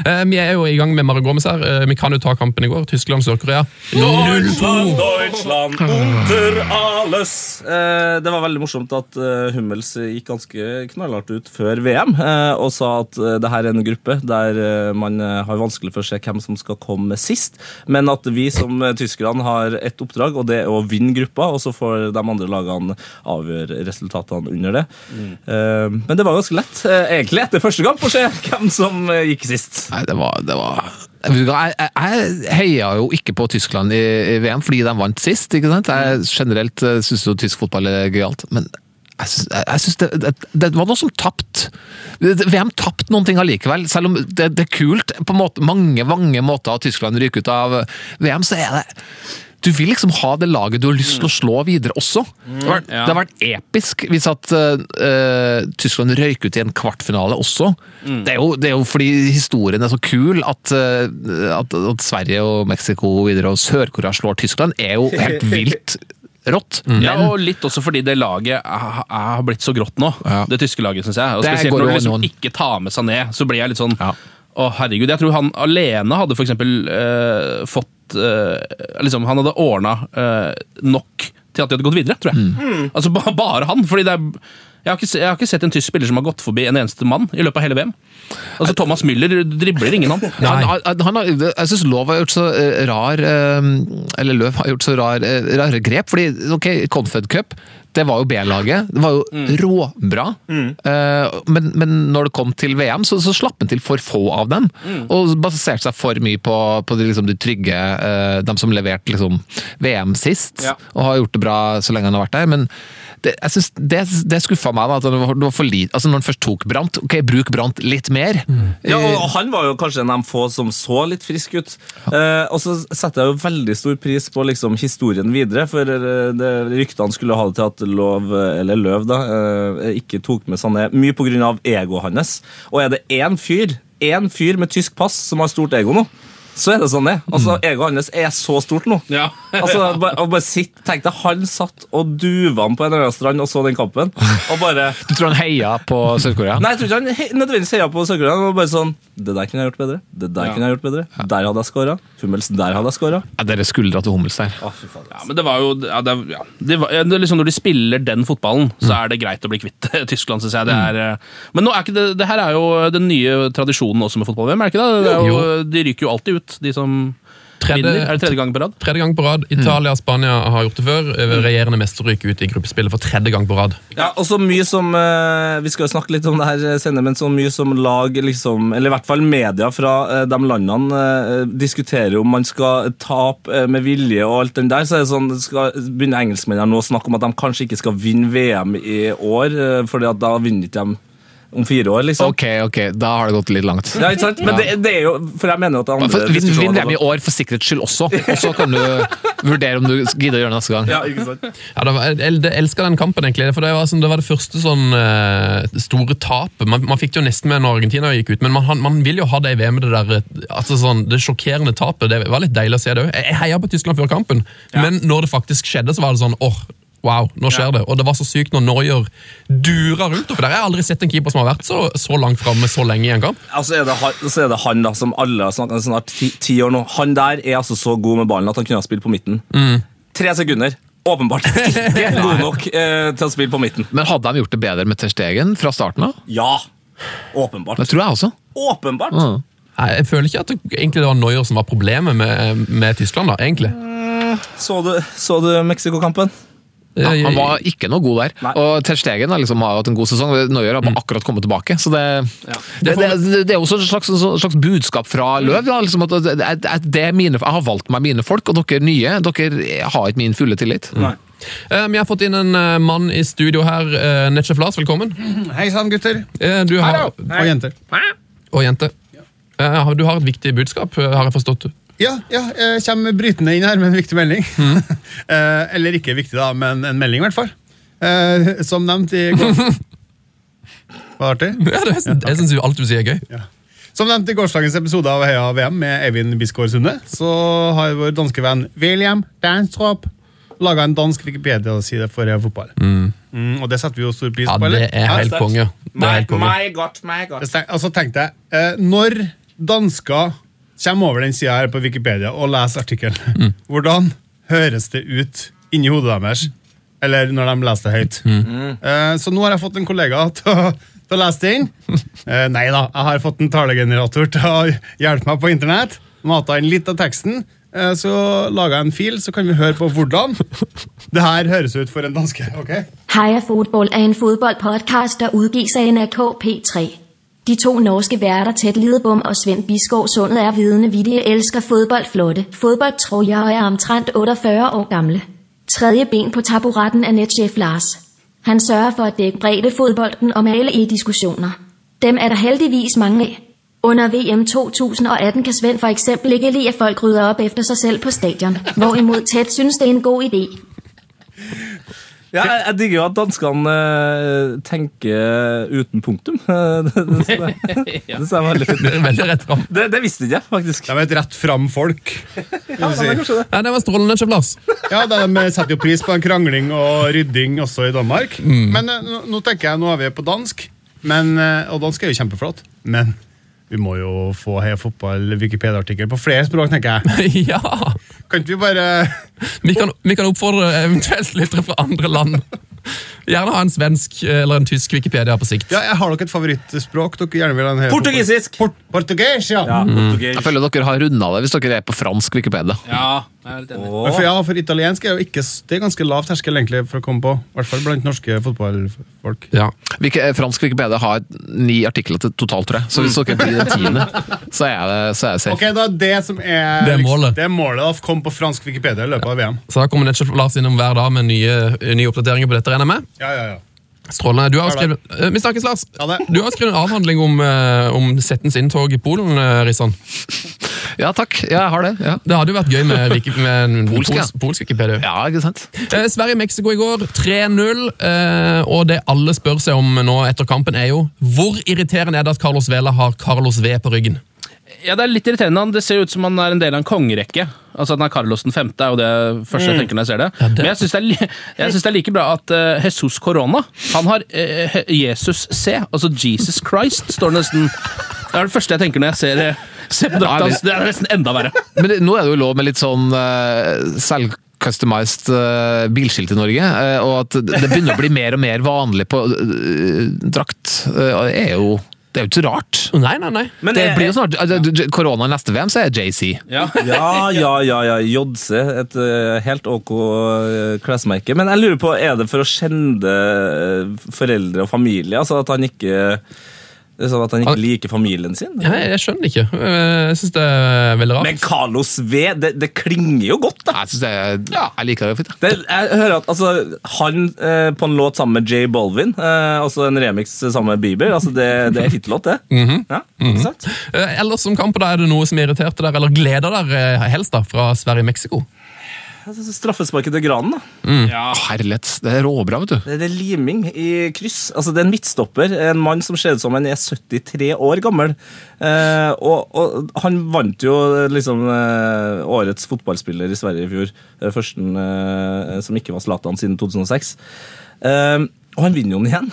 Eh, Vi er jo i gang med Mario Gomez her. Uh, Vi kan jo ta kampen i går. Tyskland, Sør-Korea. 0-2. Deutschland, unter alles. Eh, det var veldig morsomt at eh, Hummels gikk ganske knallhardt ut før VM eh, og sa at det her er en gruppe der man har vanskelig for å se hvem som skal komme sist, men at vi som tyskerne har ett oppdrag, og det er å vinne gruppa, og så får de andre lagene avgjøre resultatene under det. Eh, men det var ganske lett, eh, egentlig, etter første kamp, å se hvem som eh, gikk sist. Nei, det var, det var jeg, jeg, jeg, heia jo ikke på Tyskland i, i VM fordi de vant sist. ikke sant? Jeg generelt syns jo tysk fotball er gøyalt, men jeg synes, jeg, syns det, det, det var noe som tapte. VM tapte noen ting allikevel. Selv om det, det er kult på måte, mange mange måter at Tyskland ryker ut av VM, så er det du vil liksom ha det laget du har lyst til å slå videre også. Det har vært, ja. det har vært episk hvis at eh, Tyskland røyk ut i en kvartfinale også. Det, er jo, det er jo fordi historien er så kul at, eh, at, at Sverige og Mexico videre og Sør-Korea slår Tyskland, er jo helt [LAUGHS] vilt rått. Ja, og litt også fordi det laget har blitt så grått nå. Ja. Det tyske laget, syns jeg. Og spesielt når du liksom ikke tar med seg ned, så blir jeg litt sånn Ja. Å, herregud. Jeg tror han alene hadde for eksempel eh, fått eh, Liksom, han hadde ordna nok til at de hadde gått videre, tror jeg. Mm. Altså ba, bare han. fordi det er jeg har, ikke, jeg har ikke sett en tysk spiller som har gått forbi en eneste mann i løpet av hele VM. Altså Thomas Müller dribler ingen han. Han, han, han har, jeg syns Lov har gjort så eh, rar eh, Eller Løv har gjort så rar, eh, rare grep. fordi ok, Confed Cup det var jo B-laget. Det var jo Mm. råbra. Eh, men, men når det kom til VM, så, så slapp han til for få av dem. Mm. Og baserte seg for mye på, på de, liksom, de trygge, eh, dem som leverte liksom, VM sist. Ja. Og har gjort det bra så lenge han har vært der. Men det, jeg synes det, det skuffa meg. da, at det var, det var for lite, altså Når han først tok Brant, ok, bruk Brant litt mer. Ja, og Han var jo kanskje en av de få som så litt frisk ut. Eh, og så setter jeg jo veldig stor pris på liksom historien videre, for eh, det, ryktene skulle ha det til at Lov, eller Løv, da, eh, ikke tok med Sané mye pga. egoet hans. Og er det én fyr, én fyr med tysk pass som har stort ego nå, så er det sånn det Altså, Egoet hans er så stort nå. Ja. Altså, bare, bare sitt, Tenk deg, han satt og duva på en eller annen strand og så den kampen, og bare [LAUGHS] Du tror han heia på Sør-Korea? Nei, jeg tror ikke han he- nødvendigvis heia på Sør-Korea. Han var bare sånn Det der kunne jeg gjort bedre. Det der Ja. kunne jeg gjort bedre. Der hadde jeg scora. Hummels, der hadde jeg scora. Ja, dere skuldra til Hummels der. Å, fy faen. Ja, men det var jo ja, det, ja. det var, liksom Når de spiller den fotballen, så er det greit å bli kvitt [LAUGHS] Tyskland, syns jeg. Det er, eh, men nå er ikke det, det her er jo den nye tradisjonen også med fotball-VM, er ikke det? det er jo, de ryker jo alltid ut, de som Tredje- vinner. Er det tredje gang på rad? Tredje gang på rad. Italia og Spania har gjort det før. Regjerende mester ryker ut i gruppespillet for tredje gang på rad. Ja, og så mye som eh, Vi skal jo snakke litt om det her senere, men så mye som lag, liksom, eller i hvert fall media fra eh, de landene, eh, diskuterer om man skal tape eh, med vilje og alt den der. Så er det sånn, skal begynner engelskmennene nå å snakke om at de kanskje ikke skal vinne VM i år, eh, fordi at da vinner ikke de om fire år, liksom. Ok, ok, da har det gått litt langt. Ja, ikke sant? Men det, det er jo For jeg mener jo at andre Vinn vin VM i år for sikkerhets skyld også, og så kan du vurdere om du gidder å gjøre det neste gang. Ja, ikke sant? Ja, det var, jeg, jeg elsker den kampen, egentlig. For det var, sånn, det, var det første sånn eh, store tapet. Man, man fikk det jo nesten med når Argentina gikk ut, men man, man vil jo ha det i VM, det der eh, altså sånn, det sjokkerende tapet. Det var litt deilig å se det òg. Jeg heia på Tyskland før kampen, men når det faktisk skjedde, så var det sånn åh, Wow, nå skjer det. Og det var så sykt når Neuer durer rundt oppi der. Jeg har aldri sett en keeper som har vært så, så langt framme så lenge i en kamp. Altså er det, han, så er det han da, som alle har snakket om snart ti, ti år nå. Han der er altså så god med ballen at han kunne ha spilt på midten. Tre sekunder. Åpenbart [LAUGHS] ikke god nok eh, til å spille på midten. Men hadde han gjort det bedre med Ter Stegen fra starten av? Ja. Åpenbart. Det tror jeg også. Åpenbart. Mm. Nei, Jeg føler ikke at det, egentlig det var Neuer som var problemet med, med Tyskland. da, egentlig. Så du, så du Mexico-kampen? Ja, han var ikke noe god der. Nei. Og Ter Stegen har liksom har hatt en god sesong. Neuer har bare akkurat kommet tilbake. Så det, det, det, det er også et slags, slags budskap fra Løv. Da, liksom at at, er mine, jeg har valgt meg mine folk, og dere nye dere har ikke min fulle tillit. Nei. Eh, Vi har fått inn en eh, mann i studio her. Uh, Netchef Lars, velkommen. [CLEARS THROAT] Hei sann, gutter. Eh, Du har, Og jenter. og jenter. Eh, Du har et viktig budskap, eh, har jeg forstått. Ja, ja, jeg kommer brytende inn her med en viktig melding. [LAUGHS] Eh, eller ikke viktig, da, men en melding, i hvert fall. Eh, som nevnt i går... [LAUGHS] Var det artig? Ja, det, er- jeg syns alt du sier, er gøy. Som nevnt i gårsdagens episode av Heia VM med Eivind Bisgaard Sunde, så har vår danske venn William Danstrop laga en dansk Wikipedia-side for fotball. Mm, og det setter vi jo stor pris på. det eller? er konge. Det er helt konge. My God, my God. Jeg tenk- Altså tenkte jeg, eh, Når dansker kommer over den sida her på Wikipedia og leser artikkelen, hvordan høres det ut inni hodet deres? Eller når de leser det høyt? Eh, så nå har jeg fått en kollega [LAUGHS] til å, til å lese det inn. Uh, nei da, jeg har fått en talegenerator til å hjelpe meg på internett. Mata inn litt av teksten. Uh, Så laga jeg en fil, så kan vi høre på hvordan det her høres ut for en danske. ok? Heia fotball er en fodboldpodcast, der utgis av NRK P3. De to norske værter Ted Lidebom og Svend Biskov Sundet er vidne vittige elsker fodbold flotte. Fodboldtrøjer og er omtrent 48 år gamle. Tredje ben på taburetten er netchef Lars. Han sørger for at dække bredde fodbolden og male i diskussioner. Dem er der heldigvis mange af. Under VM 2018 kan Svend for eksempel ikke lide, at folk rydder op efter sig selv på stadion. Hvorimod Ted synes, det er en god idé. Ja, jeg, jeg digger jo at danskene uh, tenker uten punktum. [LAUGHS] det, det, det, det, [LAUGHS] synes jeg er veldig fint. Det er veldig rett fram. Det, det visste ikke jeg, faktisk. De er et rett fram folk. ja, si. Nei, det var strålende, Lars. Ja, de setter jo pris på en krangling og rydding også i Danmark. Men eh, nå, nå tenker jeg, nå er vi på dansk, men, eh, og dansk er jo kjempeflott. Men vi må jo få Heia Fotball Wikipedia-artikkel på flere språk, tenker jeg. [LAUGHS] ja! Kan ikke vi bare [LAUGHS] Vi kan, vi kan oppfordre eventuelt lyttere fra andre land. Gjerne ha en svensk eller en tysk Wikipedia på sikt. Ja, jeg Har dere et favorittspråk? dere gjerne vil ha en hel Portugisisk! Port Portugis, ja. Ja, mm. Jeg føler dere har runda det hvis dere er på fransk Wikipedia. Ja, jeg er litt enig. Men For, ja, for italiensk er jo ikke Det er ganske lav terskel egentlig for å komme på. I hvert fall blant norske fotballfolk. Ja. Eh, Fransk Wikipedia har ni artikler til totalt, tror jeg. Så hvis dere blir den tiende, så er det, så er det safe. Ok, da det som er Det er målet. Det er målet da, Kom på fransk Wikipedia i løpet av VM. Så da kommer Netchef Lars innom hver dag med nye, nye oppdateringer på dette. regner jeg med. Ja, ja, ja. Strålende. Du har skrevet, uh, Vi snakkes, Lars. Ja. Du har skrevet en avhandling om, uh, om Settens inntog i Polen, uh, Rissan. Ja, takk. Jeg har det. Ja, Det hadde jo vært gøy med, [LAUGHS] med en Polsk, ja. polsk Wikipedia. ja ikke sant? Eh, Sverige-Mexico i går, 3-0. Eh, og det alle spør seg om nå etter kampen, er jo hvor irriterende er det at Carlos Vela har Carlos V på ryggen? Ja, Det er litt irriterende. Det ser ut som han er en del av en kongerekke. Altså at han er Carlos den femte, er jo det første jeg tenker når jeg ser det. det- Men jeg syns det, det er like bra at uh, Jesus Corona Han har uh, Jesus C, altså Jesus Christ, står det nesten. Det er det første jeg tenker når jeg ser, eh, ser på drakta hans. Det er nesten enda verre. Men det, nå er det jo lov med litt sånn uh, selvcustomized uh, bilskilt i Norge, Uh, og at det begynner å bli mer og mer vanlig på uh, drakt. er jo Det er jo ikke så rart. Nei, nei, nei. Men det jeg- blir jo snart ja. Korona neste VM, så er JC. [LAUGHS] Ja. Ja, ja, ja, ja. JC, et eh, helt ok eh, klesmerke. Men jeg lurer på, er det for å skjende eh, foreldre og familie? Altså at han ikke Sånn at han ikke liker familien sin? Ja, jeg skjønner ikke. Jeg syns det er veldig rart. Men Carlos V, det, det klinger jo godt, da. Jeg, synes det er, jeg liker det fint. Det, jeg hører at altså, Han eh, på en låt sammen med J Bolvin, eh, også en remix sammen med Bieber, altså det, det er hitlåt, det. [LAUGHS] ja, mm? Eh, Ellers som kamp, da er det noe som irriterte dere, eller gleder dere eh, helst da, fra Sverige-Mexico? Straffesparket til Granen, da. Ja. Herlighet. Det er råbra, vet du. Det, det er liming i kryss. Altså, det er en midtstopper, en mann som ser ut som han er 73 år gammel. Eh, og, og han vant jo eh, liksom eh, årets fotballspiller i Sverige i fjor. Eh, Førsten eh, som ikke var Zlatan siden 2006. Eh, og han vinner jo den igjen.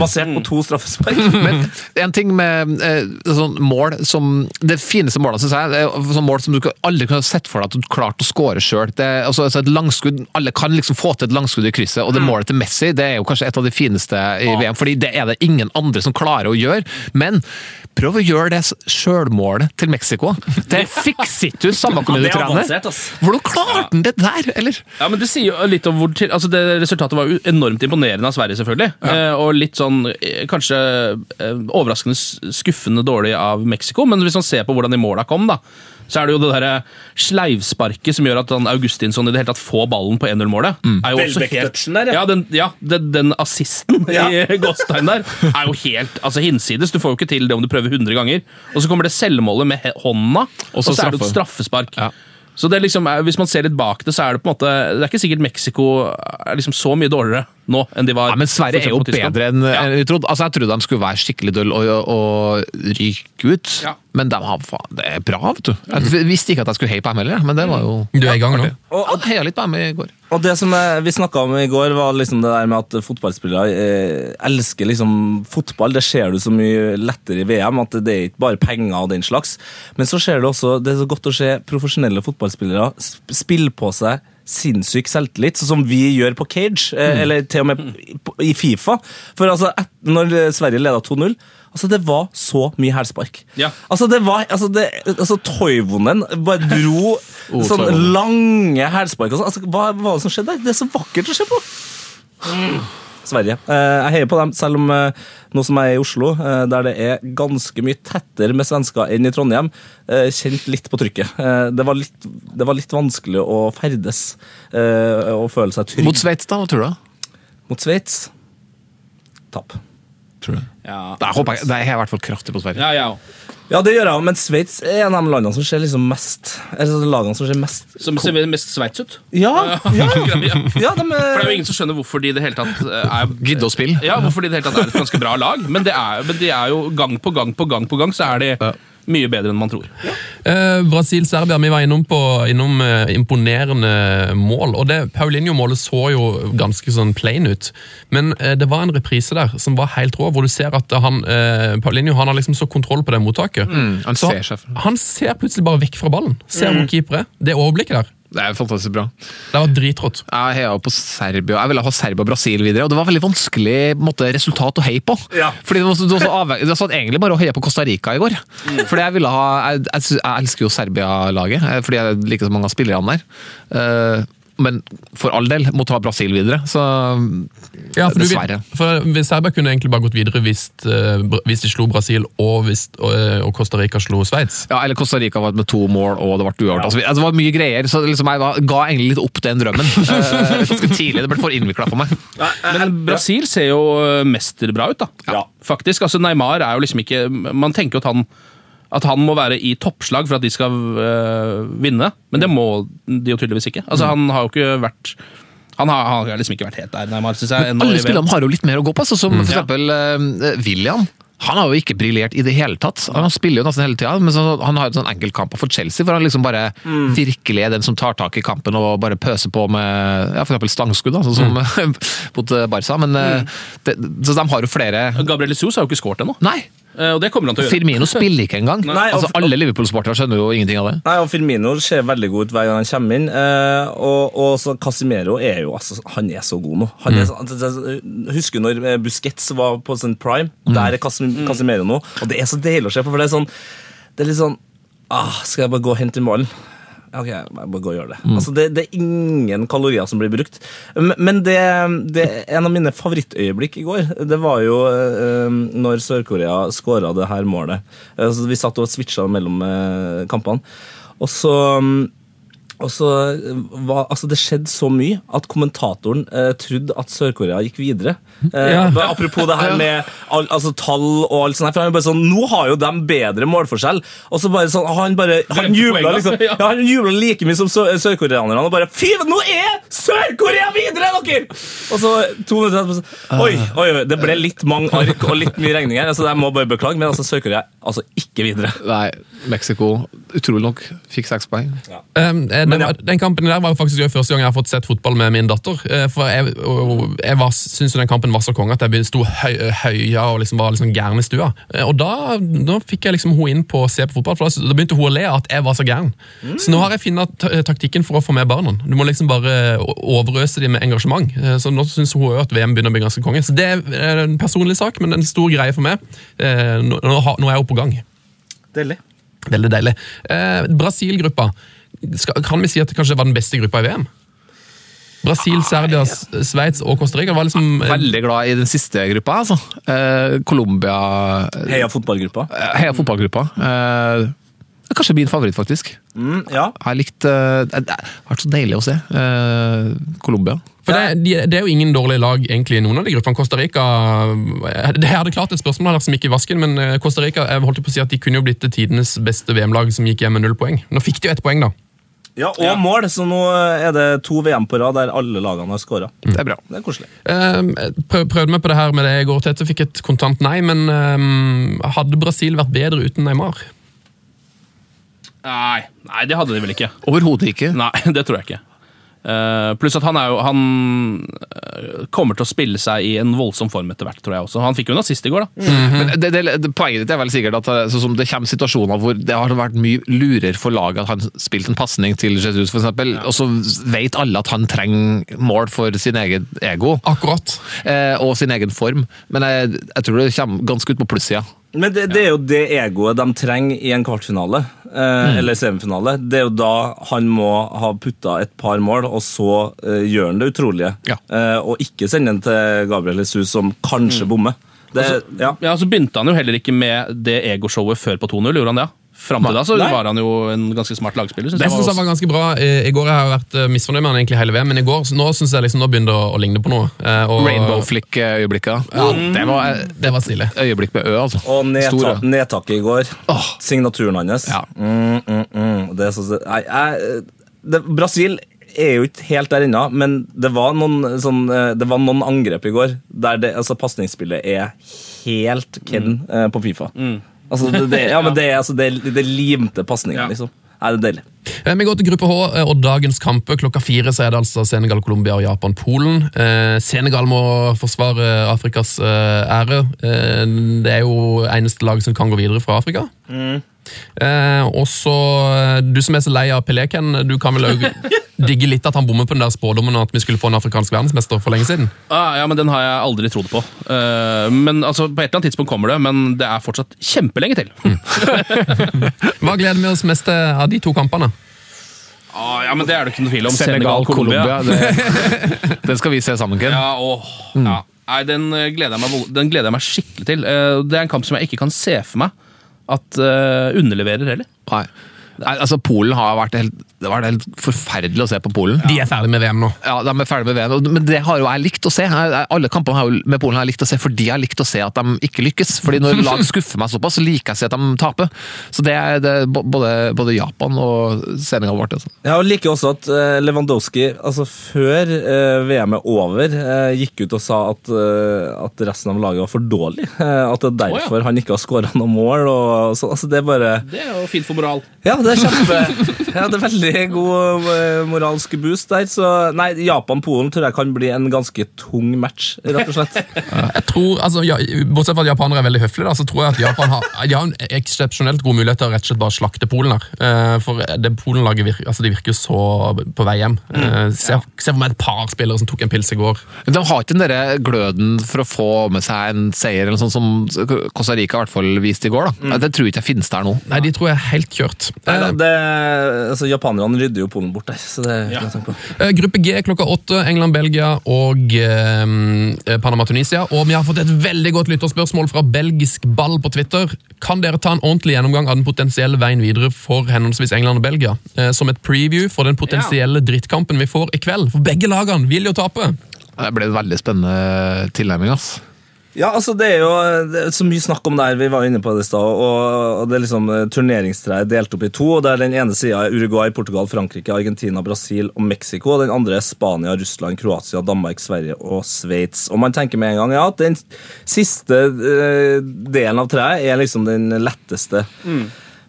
Basert på to straffespark. [LAUGHS] Men en ting med eh, sånn mål som Det fineste målet, syns jeg, det er sånn mål som du aldri kunne sett for deg at du klarte å score sjøl. Altså, altså et langskudd, alle kan liksom få til et langskudd i krysset, og det målet til Messi det er jo kanskje et av de fineste i VM, fordi det er det ingen andre som klarer å gjøre. Men prøv å gjøre det sjølmålet til Mexico. Det fikser ikke du, samme hvor mye du er trener. Hvordan klarte han det der, eller? Ja, men Det sier jo litt om hvor til, altså det Resultatet var jo enormt imponerende av Sverige, selvfølgelig. Eh, og litt sånn eh, kanskje eh, overraskende skuffende dårlig av Mexico. Men hvis man ser på hvordan de måla kom, da, så er det jo det derre sleivsparket som gjør at Augustinsson i det hele tatt får ballen på 1-0-målet. er jo også helt Welbeck-touchen der, ja. ja. Den, ja, den, den assisten Ja. [LAUGHS] i Gåstein der er jo helt altså hinsides. Du får jo ikke til det om du prøver 100 ganger. Og så kommer det selvmålet med hånda, og så, er det et straffespark. Ja. Så det er liksom, er- Hvis man ser litt bak det, så er det på en måte Det er ikke sikkert Mexico er liksom så mye dårligere nå enn de var Ja, men Sverige er jo bedre enn Ja. vi trodde. Altså, jeg trodde de skulle være skikkelig dølle og, og ryke ut, Ja. men de har, faen, det er bra, vet du. Jeg visste ikke at jeg skulle heie på dem heller, men det var jo Du er i gang nå? Og- Jeg heia litt på dem i går. Og det som eh, vi snakka om i går, var liksom det der med at fotballspillere eh, elsker liksom fotball. Det ser du så mye lettere i VM, at det er ikke bare penger og den slags. Men så ser du også, det er så godt å se profesjonelle fotballspillere sp- spille på seg sinnssyk selvtillit, sånn som vi gjør på Cage, eh, eller til og med i Fifa. For altså, når Sverige leda 2-0 Altså, Det var så mye hælspark. Ja. Altså, det var, altså, det, altså Toivonen bare dro [LAUGHS] sånn lange hælspark. Altså, hva, hva var det som skjedde der? Det er så vakkert å se på! Sverige. Eh, jeg heier på dem, selv om eh, nå som jeg er i Oslo, eh, der det er ganske mye tettere med svensker enn i Trondheim, kjent litt på trykket. Det, var litt, det var litt vanskelig å ferdes og føle seg trygg Mot Sveits, da? Hva tror du? mot Sveits. Tap. Tror jeg. Ja. Da håper jeg, da er jeg i hvert fall kraftig på Sverige. Ja, ja. Ja, det gjør jeg, men Sveits er en av de landene som ser liksom mest Eller sånn lagene som ser mest Som ser mest sveits ut. Ja! ja, Ja. [LAUGHS] de For det er jo ingen som skjønner hvorfor de i det hele tatt eh, er Gidde å spille. Ja, hvorfor de i det hele tatt er et ganske bra lag. Men, det er, men de er jo gang på gang på gang på gang så er de mye bedre enn man tror. Eh, Brasil-Serbia, vi var innom, på, innom eh, imponerende mål. og det Paulinho-målet så jo ganske sånn plain ut. Men eh, det var en reprise der som var helt rå, hvor du ser at han, eh, Paulinho han har liksom så kontroll på det mottaket. han så ser han ser plutselig bare vekk fra ballen. Ser hvor keeper er. Det overblikket der, Det er fantastisk bra. det var dritrått. Jeg heia på Serbia. Jeg ville ha Serbia og Brasil videre, og det var veldig vanskelig måte, resultat å heie på. Ja. Fordi det var, så- det var så avhengig, det var egentlig bare å heie på Costa Rica i går. Fordi jeg ville ha Jeg, jeg, jeg elsker jo Serbia-laget, eh, fordi jeg liker så mange av spillerne der. Eh, men for all del, måtte ta Brasil videre, så Ja, for, Dessverre. Du, for Serbia kunne egentlig bare gått videre hvis, eh, hvis de slo Brasil og, hvis, og, eh, Costa Rica slo Sveits. Ja, eller Costa Rica var med to mål, og det ble uavgjort. Altså, det var mye greier, så liksom jeg var, ga egentlig litt opp den drømmen. [LAUGHS] Eh, ganske tidlig. Det ble for innvikla for meg. Men Brasil ser jo mesterbra ut, da. Ja. Faktisk. altså Neymar er jo liksom ikke Man tenker jo at han at han må være i toppslag for at de skal øh, vinne, men det må de jo tydeligvis ikke. Altså Han har jo ikke vært Han har, han har liksom ikke vært helt der, nærmere, syns jeg. Alle spillerne har jo litt mer å gå på, altså, som for Ja. eksempel eh, William. Han har jo ikke briljert i det hele tatt. Han spiller jo nesten hele tida, men så, han har jo sånn enkeltkamper for Chelsea, hvor han liksom bare virkelig er den som tar tak i kampen og bare pøser på med ja, for eksempel stangskudd, sånn som [LAUGHS] mot eh, Barca. Men, mm. det, så de har jo flere Gabriel Jesus har jo ikke skåret ennå. Nei! Eh, Og det kommer han til å gjøre. Firmino spiller ikke engang. [LAUGHS] Nei, altså, alle Liverpool-sportere skjønner jo ingenting av det. Nei, og Firmino ser veldig god ut hver gang han kommer inn. Eh, og, og så Casimero er jo altså, Han er så god nå. Han er, så- altså, altså, husker du når eh, Busquets var på sin prime? Der er Casimero nå. Og det er så deilig å se på, for det er sånn Det er litt sånn ah, Skal jeg bare gå og hente ballen? Ok, jeg bare gå og gjøre det. Altså, det. Det er ingen kalorier som blir brukt. Men- det, det en av mine favorittøyeblikk i går, det var jo eh, når Sør-Korea skåra det her målet. Eh, så vi satt og switcha mellom eh, kampene. Og så mm, og så var, altså Det skjedde så mye at kommentatoren eh, trodde at Sør-Korea gikk videre. Eh, Ja. Apropos det her med al, altså, tall og alt sånt. her, For han er bare sånn, Nå har jo de bedre målforskjell. Og så bare sånn, Han bare, han jubla liksom, Ja. ja, han jubla like mye som sø- sørkoreanerne. Og bare Fy, nå er Sør-Korea videre, dere! Og så to minutter etterpå Oi, oi, oi, det ble litt mange ark og litt mye regninger. Altså, jeg må bare beklage, men altså, Sør-Korea altså ikke videre. Nei, Mexico, utrolig nok, fikk seks poeng. Um, eh, den, ja. den kampen der var jo faktisk første gang jeg har fått sett fotball med min datter. Eh, For Jeg, jeg var- syntes den kampen var så konge at jeg sto høy, høya og liksom var liksom gæren i stua. Eh, Og da, da fikk jeg liksom hun inn på å se på fotball, for da, da begynte hun å le av at jeg var så gæren. Så nå har jeg funnet taktikken for å få med barna. Du må liksom bare overøse dem med engasjement. Eh, Så nå syns hun at VM begynner å bli ganske konge. Så det er en personlig sak, men en stor greie for meg. Eh, Nå, nå er hun på gang. Deilig. Veldig deilig. Eh, Brasil-gruppa. Skal- Kan vi si at det kanskje var den beste gruppa i VM? Brasil, Serbia, Sveits og Costa Rica. Var liksom, Veldig glad i den siste gruppa, altså. Eh, Colombia Heia fotballgruppa. eh, Heia fotballgruppa. Eh, det er kanskje min favoritt, faktisk. Mm, ja. Jeg likte Det har vært så deilig å se. Eh, Colombia. for det, det er jo ingen dårlige lag egentlig i noen av de gruppene. Costa Rica Det hadde klart et spørsmål her som gikk i vasken, men Costa Rica jeg holdt på å si at de kunne jo blitt tidenes beste VM-lag som gikk hjem med null poeng. Nå fikk de jo ett poeng, da. Ja, og mål, så nå er det to VM på rad der alle lagene har scora. Det er bra. Det er koselig. Eh, prøv, prøvde meg på det her med det i går, Tete. Fikk et kontant nei, men eh, hadde Brasil vært bedre uten Neymar? Nei, nei, det hadde de vel ikke. Overhodet ikke. Nei, [LAUGHS] det tror jeg ikke. Eh, pluss at han er jo Han eh, kommer til å spille seg i en voldsom form etter hvert, tror jeg også. Han fikk jo en assist i går, da. Men det, det, det, poenget ditt er vel sikkert at eh, sånn som det kommer situasjoner hvor det har vært mye lurere for laget at han spilte en pasning til Jesus, for eksempel, og så vet alle at han trenger mål for sin egen ego Akkurat. Uh, og sin egen form. Men jeg, jeg tror det kommer ganske ut på plussida. Men det, det er jo det egoet de trenger i en kvartfinale, eh, eller semifinale. Det er jo da han må ha putta et par mål, og så eh, gjør han det utrolige. Ja. Eh, og ikke sende den til Gabriel Jesus, som kanskje bommer. Det, ja. Ja, Så begynte han jo heller ikke med det egoshowet før på 2-0, gjorde han det? ja? Fram til da så Nei. var han jo en ganske smart lagspiller. Synes Det jeg synes jeg var ganske bra. I, går har jeg vært eh, misfornøyd med han egentlig hele VM, men i går, nå synes jeg liksom nå begynner det å, å ligne på noe. Eh, og- Rainbow flick-øyeblikket. Ja, det var eh, Det var stilig. øyeblikk med Ø, altså. Og nedta nedtaket i går. Oh. Signaturen hans. Ja. Mm, mm, mm. Det er så, nei, jeg, det, Brasil er jo ikke helt der ennå, men det var, noen, sånn, eh, det var noen angrep i går der det, altså, pasningsspillet er helt Ken eh, på Fifa. Altså, det, det, ja, men det, altså, det, det limte pasninger, Ja. liksom. Nei, det er deilig. Eh, Vi går til gruppe H, eh, og dagens kamper. Klokka fire så er det altså Senegal, Colombia og Japan, Polen. Eh, Senegal må forsvare Afrikas eh, ære. Eh, det er jo eneste lag som kan gå videre fra Afrika. Eh, og så, eh, Du som er så lei av Pelé, Ken, du kan vel også [LAUGHS] digge litt at han bommer på den der spådommen at vi skulle få en afrikansk verdensmester for lenge siden? Ah, ja, men Den har jeg aldri trodd på. Eh, men altså, På et eller annet tidspunkt kommer det, men det er fortsatt kjempelenge til. [LAUGHS] Hva gleder vi oss mest til av de to kampene? Ah, ja, men Det er det ikke noe tvil om. Senegal, Colombia. Senegal-Colombia. det- [LAUGHS] Den skal vi se sammen, Ken. Ja, åh, ja. Nei, den eh, gleder, jeg meg, den gleder jeg meg skikkelig til. Eh, Det er en kamp som jeg ikke kan se for meg at uh, underleverer heller. Nei. Nei, altså Polen har vært helt, Det var helt forferdelig å se på Polen. De er ferdig med VM nå. Ja, De er ferdig med VM, men det har jo jeg likt å se. Alle kampene med Polen har jeg likt å se fordi jeg har likt å se at de ikke lykkes. Fordi Når lag [LAUGHS] skuffer meg såpass, så liker jeg å se at de taper. Så det er det, både, både Japan og sendinga vår. altså. Jeg liker også at eh, Lewandowski altså før eh, VM er over, eh, gikk ut og sa at, at resten av laget var for dårlig. [LAUGHS] At det er derfor han ikke har skåra noe mål. Og, så, altså det er bare Det er jo fint for moral. Ja, det er kjempe [LAUGHS] Ja, det er veldig [LAUGHS] god eh, moralsk boost der. Så nei, Japan-Polen tror jeg kan bli en ganske tung match, rett og slett. [LAUGHS] Jeg tror, altså, ja, Bortsett fra at japanere er veldig høflige, da, så tror jeg at Japan har, de har en eksepsjonelt god mulighet til å rett og slett bare slakte Polen her. Eh, For det Polen-laget virker, altså, de virker jo så på vei hjem. Eh, Se se for meg et par spillere som tok en pils i går. De har ikke den derre gløden for å få med seg en seier, eller sånn som Costa Rica i hvert fall viste i går. da. Det tror jeg ikke finnes der nå. Nei, de tror jeg er helt kjørt. Nei, da, det, altså, Japanerne rydder jo Polen bort der, så det kan jeg tenke på. Eh, Gruppe G klokka åtte. England, Belgia og eh, Panama-Tunisia. Og vi har fått et veldig godt lytterspørsmål fra Belgisk ball på Twitter. Kan dere ta en ordentlig gjennomgang av den potensielle veien videre for henholdsvis England og Belgia? Eh, som et preview for den potensielle drittkampen vi får i kveld. For begge lagene vil jo tape! Det ble en veldig spennende tilnærming. ass. Ja, altså det er jo det er så mye snakk om det her, vi var inne på det i stad. Og, det er liksom eh, turneringstreet delt opp i to. og der Den ene sida er Uruguay, Portugal, Frankrike, Argentina, Brasil og Mexico. og Den andre er Spania, Russland, Kroatia, Danmark, Sverige og Sveits. Og man tenker med en gang ja, at den siste eh, delen av treet er liksom den letteste.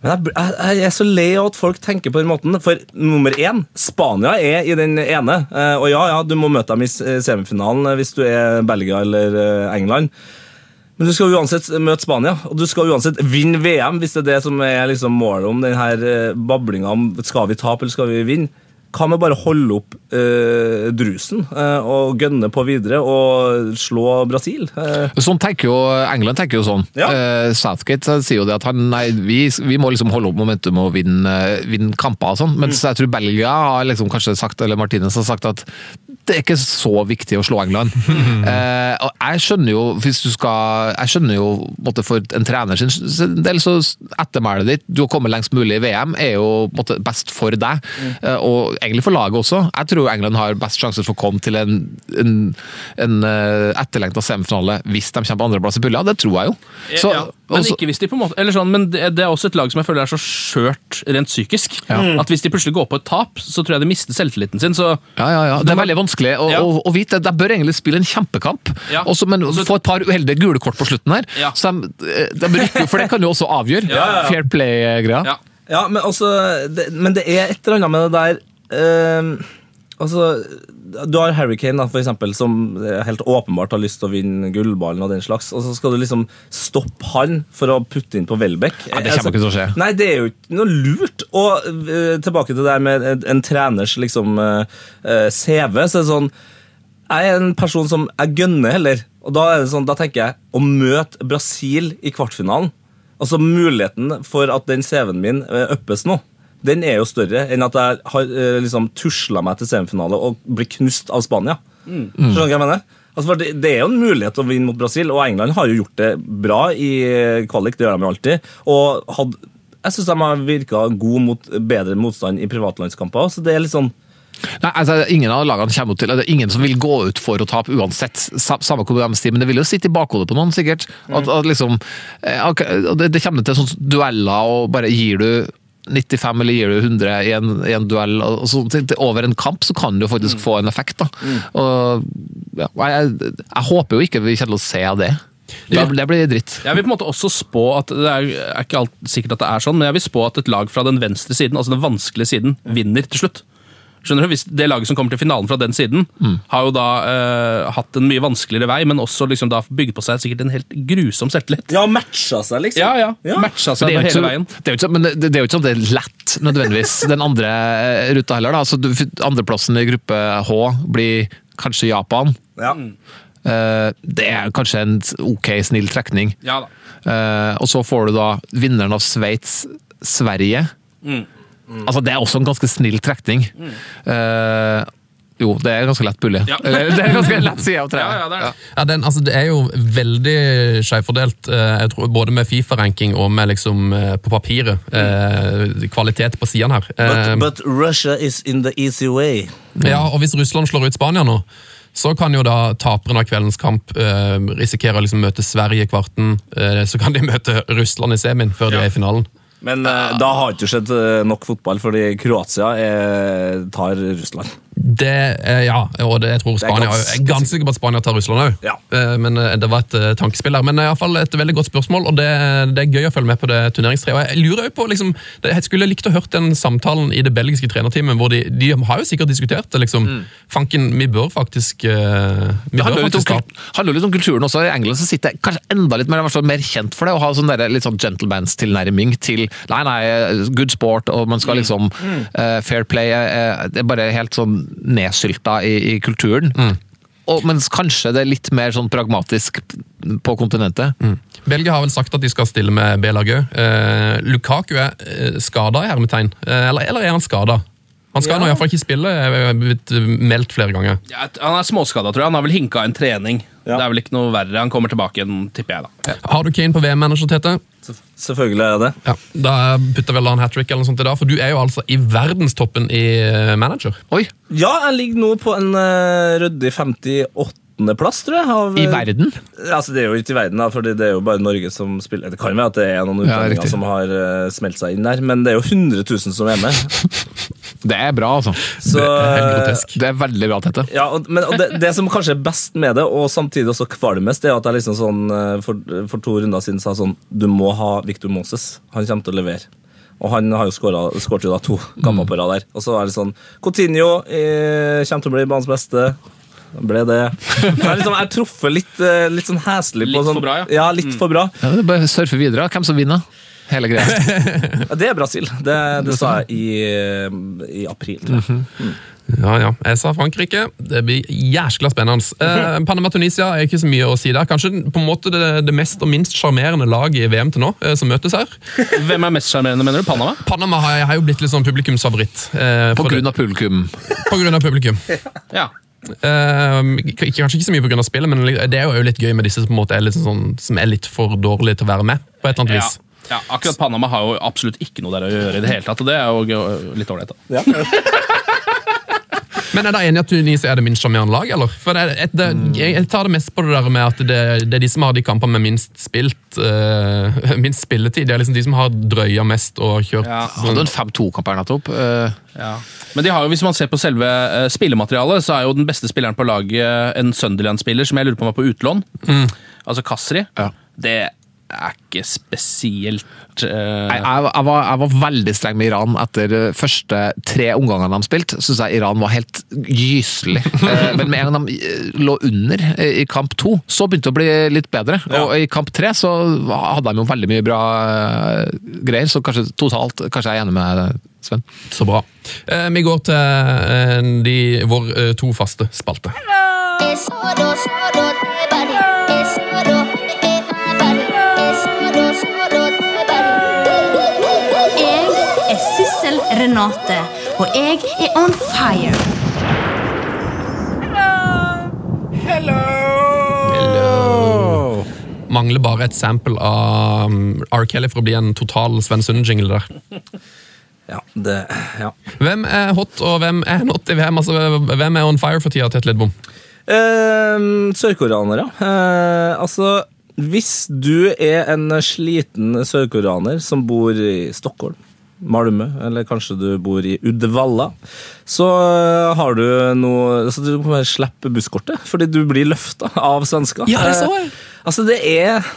Men jeg, jeg, er så lei av at folk tenker på den måten. For nummer én, Spania er i den ene. Eh, og ja, ja, du må møte dem i semifinalen eh, hvis du er Belgia eller eh, England. Men du skal uansett møte Spania, og du skal uansett vinne VM hvis det er det som er liksom målet om denne bablinga om skal vi tape eller skal vi vinne. Hva med bare holde opp eh, drusen eh, og gønne på videre og slå Brasil? Eh, Sånn tenker jo, England tenker jo sånn. Ja. Eh, Southgate sier jo det at han, nei, vi, vi må liksom holde opp momentum og vinne, vinne kamper og sånn. Mens Mm. jeg tror Belgia har liksom kanskje sagt, eller Martinez har sagt at det er ikke så viktig å slå England. [LAUGHS] eh, og jeg skjønner jo, hvis du skal Jeg skjønner jo måtte, for en trener sin del, så ettermælet ditt, du har kommet lengst mulig i VM, er jo måtte, best for deg. Eh, og egentlig for laget også. Jeg tror England har best sjanse for å komme til en, en, en uh, etterlengta semifinale hvis de kommer på andreplass i pulja. Det tror jeg jo. Så- ja, men også- ikke hvis de på en måte Eller sånn, men det, det er også et lag som jeg føler er så skjørt rent psykisk. At hvis de plutselig går på et tap, så tror jeg de mister selvtilliten sin. Så Ja, ja, ja. Det er veldig vanskelig å, Ja. å, å vite. De bør egentlig spille en kjempekamp, Ja. også, men Også- få et par uheldige gule kort på slutten her. Ja. Så de, de rykker, for det kan jo også avgjøre. [LAUGHS] Ja, ja, ja. Fair play-greia. ja. Ja, men altså det, Men det er et eller annet med det der eh, Altså, Du har Harry Kane, da, for eksempel, som helt åpenbart har lyst til å vinne gullballen, og den slags, og så skal du liksom stoppe han for å putte inn på Welbeck. Ja, det kommer ikke til å skje. Nei, det er jo ikke noe lurt. Og eh, tilbake til det der med en, en treners liksom uh, eh, CV, så er det sånn jeg er en person som jeg gønner heller. Og da, er det sånn, da tenker jeg å møte Brasil i kvartfinalen Altså Muligheten for at den CV-en min øppes nå, den er jo større enn at jeg har eh, liksom tusla meg til semifinale og blir knust av Spania. Skjønner du hva jeg mener? Altså, det, det er jo en mulighet å vinne mot Brasil, og England har jo gjort det bra i eh, kvalik. Det gjør de jo alltid. Og hadde, jeg syns de har virka god mot bedre motstand i privatlandskamper. Så det er litt sånn Nei, altså, ingen av lagene kommer til, det er ingen som vil gå ut for å tape uansett, samme hvor de stiger, men det vil jo sitte i bakhodet på noen, sikkert. At, at liksom, eh, det, det kommer til sånne dueller, og bare gir du 95 eller gir du 100 i en, i en duell, og sånt, over en kamp, så kan du faktisk få en effekt. da. Og, ja, jeg, jeg håper jo ikke vi kommer til å se det. Det, det blir dritt. Jeg vil på en måte også spå at det er, er ikke alt, sikkert at det er sånn, men jeg vil spå at et lag fra den venstre siden, altså den vanskelige siden, vinner til slutt. Skjønner du? Hvis Det laget som kommer til finalen fra den siden, har jo da eh, hatt en mye vanskeligere vei, men også liksom da bygd på seg sikkert en helt grusom selvtillit. Ja, matcha seg, liksom. Ja, ja. Ja. Matcha seg det hele så, veien. det er jo ikke, så- men det, det er jo ikke sånn det er lett, nødvendigvis, [LAUGHS] den andre eh, ruta heller. da. Altså, du- Andreplassen i gruppe H blir kanskje Japan. Ja. Uh, Det er kanskje en ok, snill trekning. Ja da. Uh, Og så får du da vinneren av Sveits, Sverige. Altså, det er også en ganske snill trekning. Eh, jo, det er ganske lett pulje. Ja. [LAUGHS] Det er ganske lett side av Ja, treet. ja, det er. Ja, den, altså, det er jo veldig skjevfordelt, eh, jeg tror, både med Fifa-ranking og med liksom, eh, på papiret. Eh, kvalitet på sidene her. But, but Russia is in the easy way. Ja, og Hvis Russland slår ut Spania nå, så kan jo da taperen av kveldens kamp eh, risikere å liksom møte Sverige i kvarten. Eh, så kan de møte Russland i semien før de er i finalen. Men ja. da har det ikke skjedd eh, nok fotball, fordi Kroatia er, tar Russland. Det, eh, ja, og det, jeg tror Spania Jeg er ganske sikker på at Spania tar Russland òg. Ja. Men eh, det var et eh, tankespill der. Men i alle fall et veldig godt spørsmål, og det, det er gøy å følge med på det turneringstreet. Og jeg lurer jo på, liksom, Jeg skulle likt å hørt den samtalen i det belgiske trenerteamet, hvor de, de har jo sikkert diskutert det. liksom, Fanken, vi bør faktisk eh, Vi Det handler litt, om, handler litt om kulturen også. I England så sitter jeg kanskje enda litt mer, mer kjent for det, å ha sånn der, litt sånn gentlemans-tilnærming til Nei, nei, good sport, og man skal liksom eh, Fair play. Uh, det er bare helt sånn nedsylta i, i kulturen. Og, mens kanskje det er litt mer sånn pragmatisk på kontinentet. Belgia har vel sagt at de skal stille med B-laget òg. Eh, Lukaku er eh, skada, i hermetegn. Eh, eller, eller er han skada? Han skal nå iallfall ikke spille, er blitt eh, meldt flere ganger. Ja, han er småskada, tror jeg. Han har vel hinka en trening. Ja. Det er vel ikke noe verre. Han kommer tilbake igjen, tipper jeg. da. Har du Kane på VM-manager, Tete? Selvfølgelig er jeg det. Ja, Da putter vel han hat trick eller noe sånt i dag, for du er jo altså i verdenstoppen i eh, manager. Oi! Ja, jeg ligger nå på en uh, ryddig 58.-plass, tror jeg. Av, I verden? Altså, Det er jo ikke i verden, da, for det er jo bare Norge som spiller. Det kan være at det er noen Ja, utlendinger ja, som har uh, smelt seg inn der, men det er jo 100 000 som er med. [LAUGHS] Det er bra, altså. Så, Det er eh. Det er veldig bra, Tete. Ja, og, men, og det, det som kanskje er best med det, og samtidig også kvalmest, det er at jeg liksom sånn, eh, for, for to runder siden sa sånn Du må ha Victor Moses. Han kommer til å levere. Og han har jo skåret- skåret jo da to kamper på rad der. Og så er det sånn Coutinho eh, kommer til å bli banens beste. Ble det. Jeg, liksom, truffet litt, litt sånn heslig på Litt sånn, for bra, ja. ja. litt for bra. Ja, det er bare surfe videre. Hvem som vinner? Hele greia. [LAUGHS] Ja, det er Brasil. Det, det sa jeg i, i april. tror jeg. Ja, ja. Jeg sa Frankrike. Det blir jæskla spennende. Eh, Panama-Tunisia er ikke så mye å si der. Kanskje på en måte det, det mest og minst sjarmerende laget i VM til nå, eh, som møtes her. Hvem er mest sjarmerende, mener du? Panama? Panama har, har jo blitt litt sånn publikumsfavoritt. Eh, På det- grunn av publikum. på grunn av publikum. [LAUGHS] Ja. Eh, kanskje ikke så mye av spillet, men det er jo litt gøy med disse som, på en måte er litt sånn, som er litt for dårlige til å være med. på et eller annet Ja. vis. Ja, akkurat Panama har jo absolutt ikke noe der å gjøre i det hele tatt, og det er jo litt ålreit. da. Men er dere enig i at Tunisia er det minst sjarmerende lag? eller? For det, er- det, jeg, tar det mest på det der med at det, det er de som har de kampene med minst spilt uh, [LAUGHS] minst spilletid. Det er liksom de som har drøya mest og kjørt Ja. Hadde en 5-2-kamp her nettopp. Eh, Men de har jo, hvis man ser på selve uh, spillematerialet, så er jo den beste spilleren på laget en Sunderland-spiller som jeg lurer på om er på utlån. Altså Kasri. Ja. Det er ikke spesielt uh... Jeg, jeg, jeg, var, jeg var veldig streng med Iran etter eh, første tre omgangene de spilte. Syns jeg Iran var helt gyselig. [LAUGHS] Eh, Men med en gang de lå under i kamp to, så begynte det å bli litt bedre. Og i kamp tre så hadde de jo veldig mye bra greier, så kanskje totalt Kanskje jeg er enig med deg, Sven. Så bra. Eh, vi går til eh, de, vår eh, to faste spalte. Es Renate, og jeg er on fire. Hello. Hello. Mangler bare et sample av um, R. Kelly for å bli en total Sven Sunde-jingle der. [LAUGHS] Ja, det, ja. Hvem er hot, og hvem er not i VM? Altså, hvem er on fire for tida, Tete Lidbom? Eh, Sørkoreanere. Eh, altså, hvis du er en sliten sørkoreaner som bor i Stockholm, Malmö, eller kanskje du bor i Uddevalla, så eh, har du noe så Du må bare slippe busskortet, fordi du blir løfta av svensker. Ja, det så jeg. Eh, altså, det er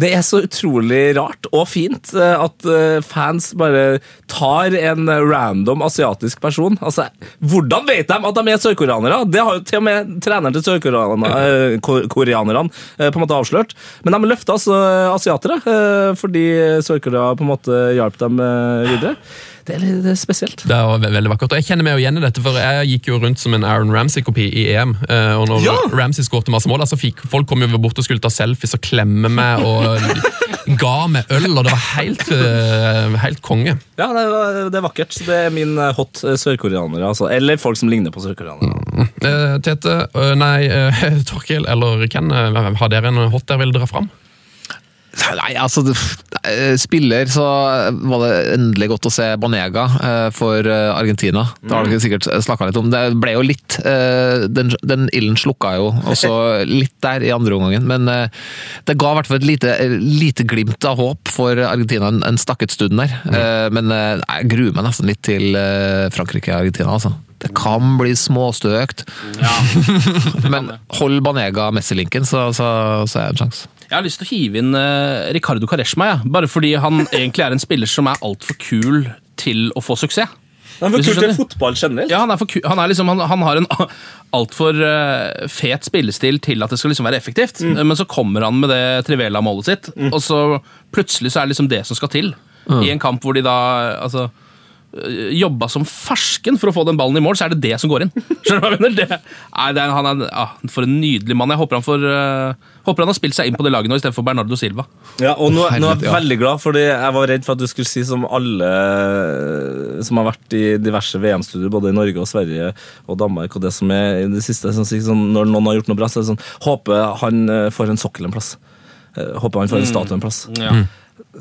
det er så utrolig rart og fint eh, at eh, fans bare tar en random asiatisk person. Altså, Hvordan vet de at de er sørkoreanere? Det har jo til og med treneren til sørkoreanerne eh, på en måte avslørt. Men de løfta altså asiatere, fordi Sør-Korea på en måte hjalp dem videre. Det er, litt- det er spesielt. Det er veldig vakkert. Og jeg kjenner meg jo igjen i dette, for jeg gikk jo rundt som en Aaron Ramsey-kopi i EM. eh, Og når Ja! Ramsey skåret masse mål, så fikk folk kom jo bort og skulle ta selfies og klemme meg og [LAUGHS] ga meg øl, og det var helt, eh, helt konge. Ja, det, er- det er vakkert. Så det er min eh, hot sørkoreanere. Altså. Eller folk som ligner på sørkoreanere. Mm. Tete, eh, nei, [LAUGHS] Torkil eller Ken, har dere en hot dere vil dra fram? Nei, altså eh, Spiller så var det endelig godt å se Banega eh, for eh, Argentina. Det har dere sikkert snakka litt om. Det ble jo litt Den, den ilden slukka jo også [LAUGHS] litt der i andre omgangen, men det ga i hvert fall et lite, lite glimt av håp for Argentina en, en stakket stund der. Eh, Men jeg gruer meg nesten litt til Frankrike og Argentina, altså. Det kan bli småstøkt. [LAUGHS] Men hold Banega-Messi-linken, så, så, så er det en sjanse. Jeg har lyst til å hive inn eh, Ricardo Careshma, ja. bare fordi han [LAUGHS] egentlig er en spiller som er altfor kul til å få suksess. Han er Hvis du kult til skjønner. fotball generelt. Ja, han, er for, ku- han, er liksom, han, han har en altfor uh, fet spillestil til at det skal liksom være effektivt. Men så kommer han med det Trivela-målet sitt, og så plutselig så er det liksom det som skal til. I en kamp hvor de da altså, øh, jobba som fersken for å få den ballen i mål, så er det det som går inn. [LAUGHS] Skjønner du hva jeg mener? Det, nei, det er, han er, ah, For en nydelig mann. Jeg håper han, får, øh, håper han har spilt seg inn på det laget nå istedenfor Bernardo Silva. Ja, og nå, nå er jeg veldig glad, fordi jeg var redd for at du skulle si som alle eh, som har vært i diverse VM-studier, både i Norge og Sverige og Danmark, og det som er i det siste, sånn, sånn, når noen har gjort noe bra, så er det sånn Håper han eh, får en sokkel en plass. Eh, Håper han får en statue en plass.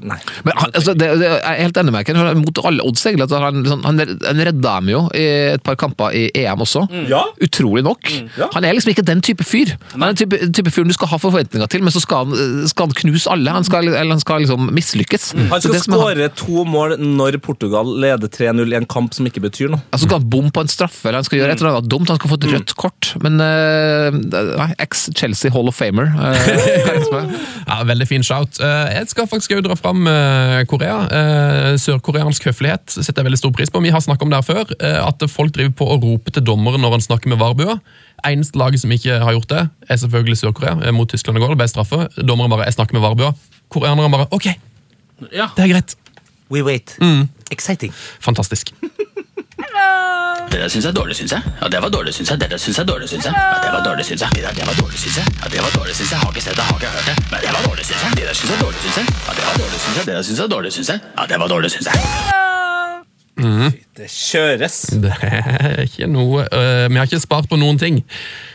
Nei. Men han, altså, det, det, jeg er helt enig med deg. Mot alle odds, egentlig. at Han, sånn, han, han redda dem jo i et par kamper i EM også. Ja. Utrolig nok. Ja. Han er liksom ikke den type fyr. Han er den type, type fyr du skal ha forventninger til, men så skal han, skal han knuse alle. Han skal, eller han skal liksom mislykkes. Han skal skåre to mål når Portugal leder 3-0 i en kamp som ikke betyr noe. Altså skal han bomme på en straffe, eller han skal gjøre et eller annet dumt. Han skal få et rødt kort. Men uh, nei, ex-Chelsea Hall of Famer. [LAUGHS] Uh. Ja, Veldig fin shout. Uh, Jeg skal faktisk dra fram eh, Korea. Eh, Sørkoreansk høflighet setter jeg veldig stor pris på. Vi har snakket om det her før, eh, at folk driver på å rope til dommeren når han snakker med Varbua. Eneste laget som ikke har gjort det, er selvfølgelig Sør-Korea. Mot Tyskland og går, det ble straffe. Dommeren bare 'jeg snakker med Varbua'. Koreanerne bare 'ok, Ja. det er greit'. We wait. Exciting. Fantastisk. Det der syns jeg er dårlig, syns jeg. Ja, det var dårlig, syns jeg. Det der syns jeg er dårlig, syns jeg. Ja, det var dårlig, syns jeg. Det der, det var dårlig, syns jeg. Ja, det var dårlig, syns jeg. Har ikke sett det, har ikke hørt det. Men det var dårlig, syns jeg. Det der syns jeg er dårlig, syns jeg. Ja, det var dårlig, syns jeg. Det der syns jeg er dårlig, syns jeg. Ja, det var dårlig, syns jeg. Det kjøres. Det er ikke noe øh, Vi har ikke spart på noen ting.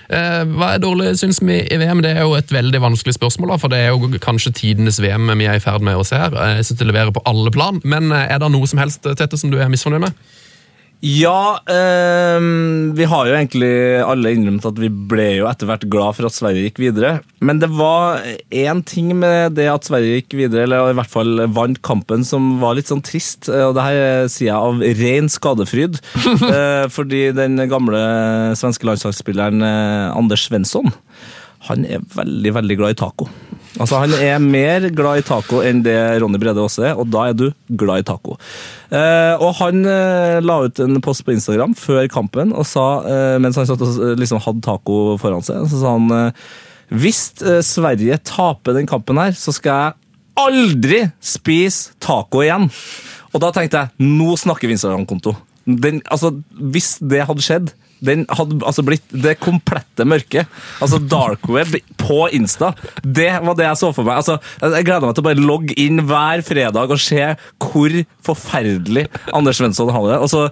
Eh, hva er dårlig, syns vi, i VM? Det er jo et veldig vanskelig spørsmål, da, for det er jo kanskje tidenes VM vi er i ferd med å se her. Jeg synes det leverer på alle plan, men eh, er det noe som helst, Tette, som du er misfornøyd med? Ja, eh, vi har jo egentlig alle innrømt at vi ble jo etter hvert glad for at Sverige gikk videre. Men det var én ting med det at Sverige gikk videre, eller i hvert fall vant kampen, som var litt sånn trist. Og det her sier jeg av ren skadefryd. [LAUGHS] Eh, fordi den gamle svenske landslagsspilleren eh, Anders Svensson, han er veldig, veldig glad i taco. Altså, Han er mer glad i taco enn det Ronny Brede også er, og da er du glad i taco. Eh, og Han eh, la ut en post på Instagram før kampen, og sa, eh, mens han satt og eh, liksom hadde taco foran seg, så sa han eh, hvis eh, Sverige taper den kampen her, så skal jeg aldri spise taco igjen. Og da tenkte jeg, nå snakker vi Instagram-konto. Altså, hvis det hadde skjedd, den hadde altså blitt det komplette mørket. Altså dark web på Insta. Det var det jeg så for meg. Altså, jeg gleder meg til å bare logge inn hver fredag og se hvor forferdelig Anders Svensson hadde det. Og så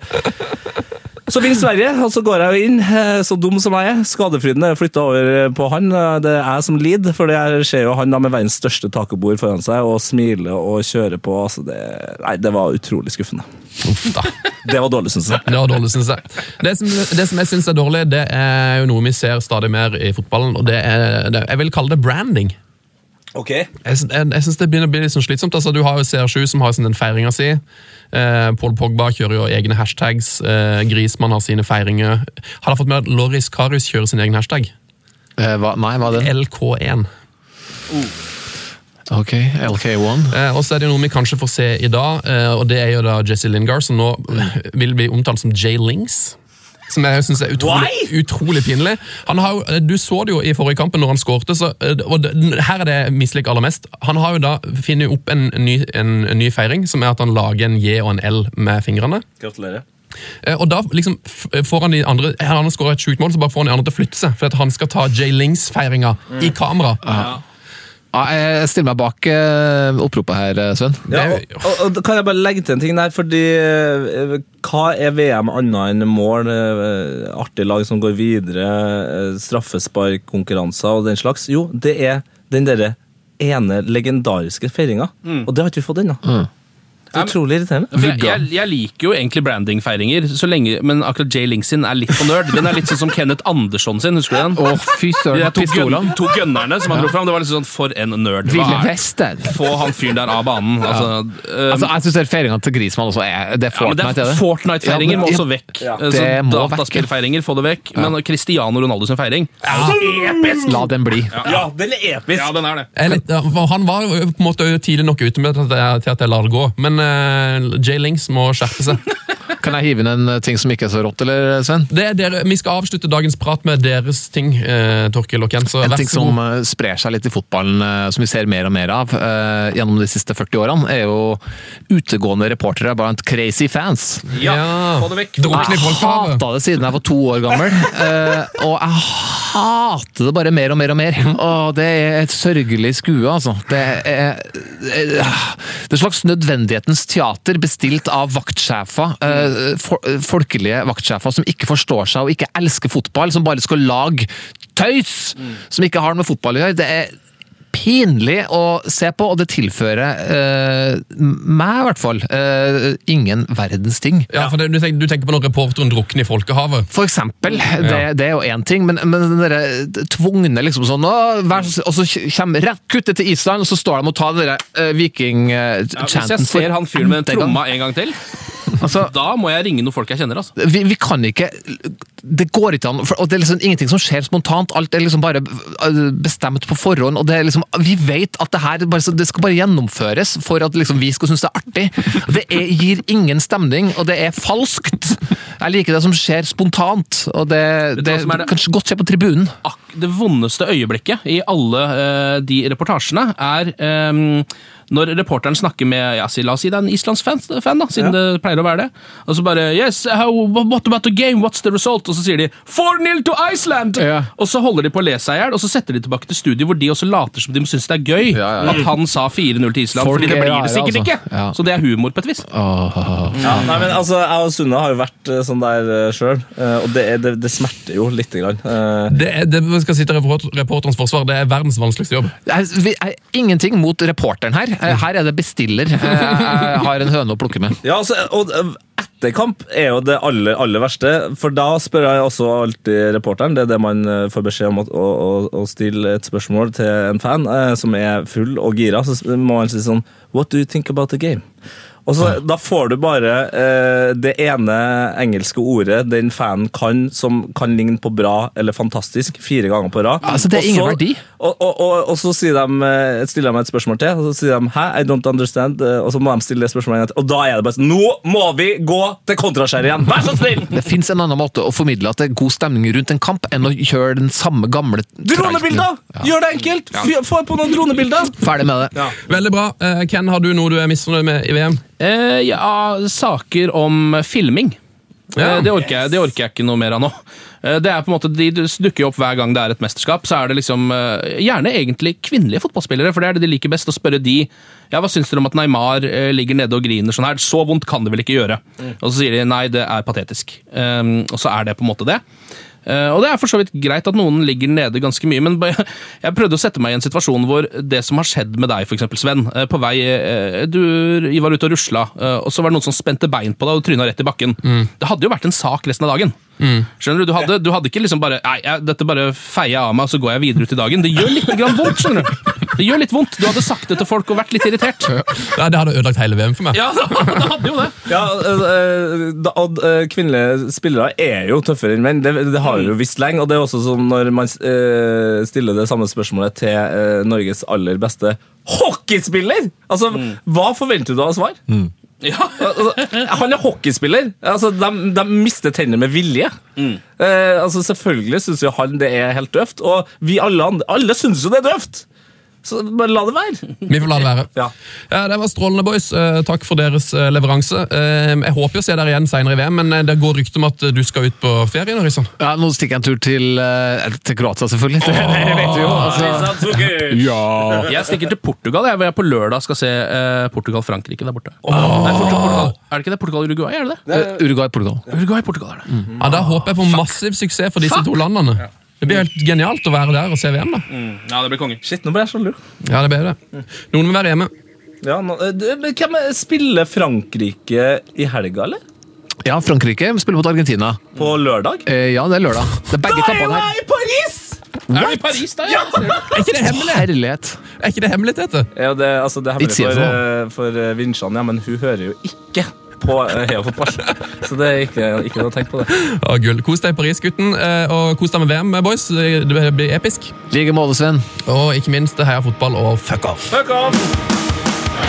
så vinner Sverige, og så går jeg jo inn, eh, så dum som jeg er. Skadefryden er flytta over på han. Det er jeg som lider, for jeg ser jo han da med verdens største tacobord foran seg og smiler og kjører på. Altså det, nei, det var utrolig skuffende. Uff da. Det var dårlig, syns jeg. Det var dårlig, synes jeg. Det som, det som jeg syns er dårlig, det er jo noe vi ser stadig mer i fotballen, og det er det, Jeg vil kalle det branding. Ok. Jeg, jeg, jeg synes det begynner å bli litt sånn slitsomt. Altså, du har jo CR7 som har sånn den feiringa si. Eh, Paul Pogba kjører jo egne hashtags. Eh, Grismann har sine feiringer. Har dere fått med at Loris Karius kjører sin egen hashtag? Eh, hva, nei, hva er det? LK1. Ok, LK1. Eh, og så er det noe vi kanskje får se i dag, eh, og det er jo da Jesse Lingard, som nå vil bli omtalt som Jay Lings. Som jeg synes er utrolig, utrolig pinlig. Han har du så det jo i forrige kampen når han skårte, så, eh, og her er det jeg misliker aller mest. Han har jo da funnet opp en ny, en, en ny feiring, som er at han lager en J og en L med fingrene. Gratulerer. Eh, Og da liksom får han de andre Han har skåra et sjukt mål, så bare får han de andre til å flytte seg. For at han skal ta Jay Lings-feiringa i kamera. Ja, jeg stiller meg bak eh, oppropet her, eh, Sven. Ja, og, og, og kan jeg bare legge til en ting der, fordi eh, hva er VM annet enn mål, artig artige lag som går videre, straffesparkkonkurranser og den slags? Jo, det er den derre ene legendariske feiringa, og det har ikke vi fått ennå. Det er utrolig irriterende. Jeg, jeg, jeg liker jo egentlig brandingfeiringer, men akkurat Jay Link sin er litt på nerd. Den er litt sånn som Kenneth Andersson sin, husker du den? Oh, fy søren. De to, gun, to gunnerne som han dro fram, det var liksom sånn for en nerd. Ville Få han fyren der av banen. Altså, um, Altså, jeg syns feiringa til Grismann også er Det er ja, Fortnite, det? Fortnite-feiringer Ja, må også vekk. Ja. Eh, Det Så må vekk. Dataspillfeiringer, få det vekk. Men Cristiano Ronaldo sin feiring episk! La den bli. Ja, den er episk! Ja, den er det. Litt, han var på en måte tidlig nok ute med det til at jeg lar det gå, men Jay Links må skjerpe seg. [LAUGHS] Kan jeg hive inn en eh, ting som ikke er så rått, eller, Sven? Det er dere, vi skal avslutte dagens prat med deres ting, eh, Torkil og Ken. Så En ting som god. eh, sprer seg litt i fotballen, eh, som vi ser mer og mer av eh, gjennom de siste 40 årene, er jo utegående reportere blant crazy fans. Ja, få det vekk. Drukne i Jeg hata det siden jeg var to år gammel, eh, og jeg hater det bare mer og mer og mer. Og det er et sørgelig skue, altså. Det er, det er et slags nødvendighetens teater bestilt av vaktsjefer, eh, folkelige vaktsjefer som ikke forstår seg og ikke elsker fotball, som bare skal lage tøys som ikke har noe med fotball å gjøre. Det er pinlig å se på, og det tilfører eh, meg i hvert fall eh, ingen verdens ting. Ja, for det, du, tenker, du tenker på når reporteren drukner i folkehavet. For eksempel, det, det er jo én ting, men, men den derre tvungne liksom sånn å, vær Og så kommer rett kuttet til Island, og så står de og tar den derre uh, viking-chanten hvis jeg ser han fyren med den tromma en gang til, Altså, [LAUGHS] da må jeg ringe noen folk jeg kjenner. altså. vi, vi kan ikke Det går ikke an. For, og det er liksom ingenting som skjer spontant. Alt er liksom bare øh, bestemt på forhånd. og det er liksom, Vi vet at det her bare, det skal bare gjennomføres for at liksom vi skal synes det er artig. Det er, gir ingen stemning, og det er falskt. Jeg liker det som skjer spontant. og Det, det, det er det? kan godt skje på tribunen. ak det vondeste øyeblikket i alle uh, de reportasjene er um, når reporteren snakker med ja, la oss si det er en islandsfan, fan, da, siden det pleier å være det. Og så bare Yes, how, what about the game? What's the result? Og så sier de 4-0 to Iceland! Ja. Og så holder de på å le seg i hjel, og så setter de tilbake til studio hvor de også later som de syns det er gøy Ja, ja. at han sa 4-0 til Island, Folk fordi det blir det sikkert altså. ikke. Ja. Så det er humor på et vis. Åh. Ja, nei, men altså, Jeg og Sunne har jo vært eh, sånn der uh, sjøl, og det, er- det, det smerter jo lite grann. Eh, Det, er, det skal sitte report, reporterens forsvar, det er verdens vanskeligste jobb. Jeg, vi er ingenting mot reporteren her. Eh, Her er det bestiller. Eh, Jeg har en høne å plukke med. Ja, altså, og eh, Etterkamp er jo det aller aller verste. For da spør jeg også alltid reporteren. Det er det man eh, får beskjed om å, å, å- stille et spørsmål til en fan eh, som er full og gira. Så må man si sånn What do you think about the game? Og så, Da får du bare eh, det ene engelske ordet den fanen kan, som kan ligne på bra eller fantastisk, fire ganger på rad. Altså, det er ingen verdi. Og, og, og, og så sier de, eh, stiller de meg et spørsmål til, og så sier de Hæ, I don't understand. eh, Og så må de stille det spørsmålet igjen. Og da er det bare sånn Nå må vi gå til kontraskjæret igjen! Vær så snill! Det fins en annen måte å formidle at det er god stemning rundt en kamp, enn å kjøre den samme gamle Dronebilder! Gjør det enkelt! Ja. Få på noen dronebilder! Ferdig med det. Veldig bra. Eh, Ken, har du noe du er misfornøyd med i VM? Eh, ja, saker om filming. Ja. Eh, det, orker jeg, det orker jeg ikke noe mer av nå. Eh, det er på en måte, De dukker jo opp hver gang det er et mesterskap. så er det liksom eh, Gjerne egentlig kvinnelige fotballspillere, for det er det de liker best. Å spørre de ja, hva syns dere om at Neymar ligger nede og griner sånn her. Så vondt kan det vel ikke gjøre? Og så sier de nei, det er patetisk. Um, og så er det på en måte det. Eh, og det er for så vidt greit at noen ligger nede ganske mye, men jeg prøvde å sette meg i en situasjon hvor det som har skjedd med deg, eksempel, Sven eh, På vei eh, Du var ute og rusla, og så var det noen som spente bein på deg og tryna rett i bakken. Det hadde jo vært en sak resten av dagen. Skjønner Du du hadde, du hadde ikke liksom bare Nei, jeg, dette bare feier jeg av meg, og så går jeg videre ut i dagen. Det gjør litt grann vondt. skjønner du Det gjør litt vondt. Du hadde sagt det til folk og vært litt irritert. Ja, Det hadde ødelagt hele VM for meg. Ja, [LAUGHS] det hadde jo det. Ja, eh, og eh, Kvinnelige spillere er jo tøffere enn menn. Det, det har vi jo visst lenge. Og det er også sånn når man eh, stiller det samme spørsmålet til eh, Norges aller beste hockeyspiller! Altså, Hva forventer du av svar? Ja. Altså, han er hockeyspiller. Altså, de, de mister tenner med vilje. Eh, altså, selvfølgelig syns jo han det er helt døvt, og vi alle andre Alle syns jo det er døvt! Så bare la det være. [LAUGHS] Vi får la det være. Ja. Ja, Det var strålende, boys. Eh, Takk for deres eh, leveranse. Eh, Jeg håper å se dere igjen senere i VM, men det går rykte om at du skal ut på ferie? Norisan. Ja, Nå stikker jeg en tur til, til Kroatia, selvfølgelig. Det, [LAUGHS] det vet vi jo. Altså. [LAUGHS] Ja. Jeg stikker til Portugal. Jeg, hvor jeg på lørdag skal se Portugal-Frankrike der borte. Nei, Portugal, Portugal. Er det ikke det? Portugal-Uruguay? er det det? Uruguay-Portugal. Uruguay-Portugal er det. Ja, Da håper jeg på massiv suksess for disse to landene. Det blir helt genialt å være der og se VM. da. Ja, det blir konge. Shit, nå ble jeg så lur. Ja, det blir det. Noen må være hjemme. Ja, nå, eh, men hvem er, Spiller Frankrike i helga, eller? Ja, Frankrike spiller mot Argentina. På lørdag? Eh, ja, det er lørdag. Det er begge kampene her. i Paris! Er vi i Paris, da? Ja! Er ikke det hemmelig? Herlighet. Er ikke det hemmelig, Tete? Ja, det, altså, det er hemmelig det for, eh, for eh, Vinsjan, ja, men hun hører jo ikke på uh, Heia Fotball. Så det er ikke, ikke noe å tenke på det. Ja, gull. Kos deg i Paris, gutten. eh, Og kos deg med VM, boys. Det blir episk. Like måte, Sven. Og ikke minst heia fotball og fuck off. Fuck off!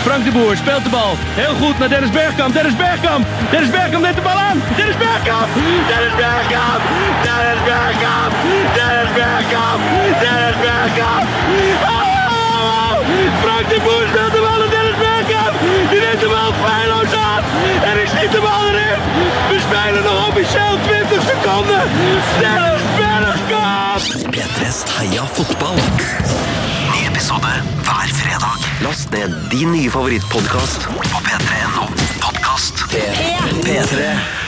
Frank de Boer speelt de bal. Heel goed naar Dennis Bergkamp. Dennis Bergkamp. Dennis Bergkamp neemt de bal aan. Dennis Bergkamp. Dennis Bergkamp. Dennis Bergkamp. Dennis Bergkamp. Dennis Bergkamp. Oh! Frank de Boer speelt de bal de bal in. We spelen nog officieel 20 seconden. Dennis Bergkamp. P3s Heia fotball. Ny episode hver fredag. Last ned din nye favorittpodkast på p3.no podkast. P3.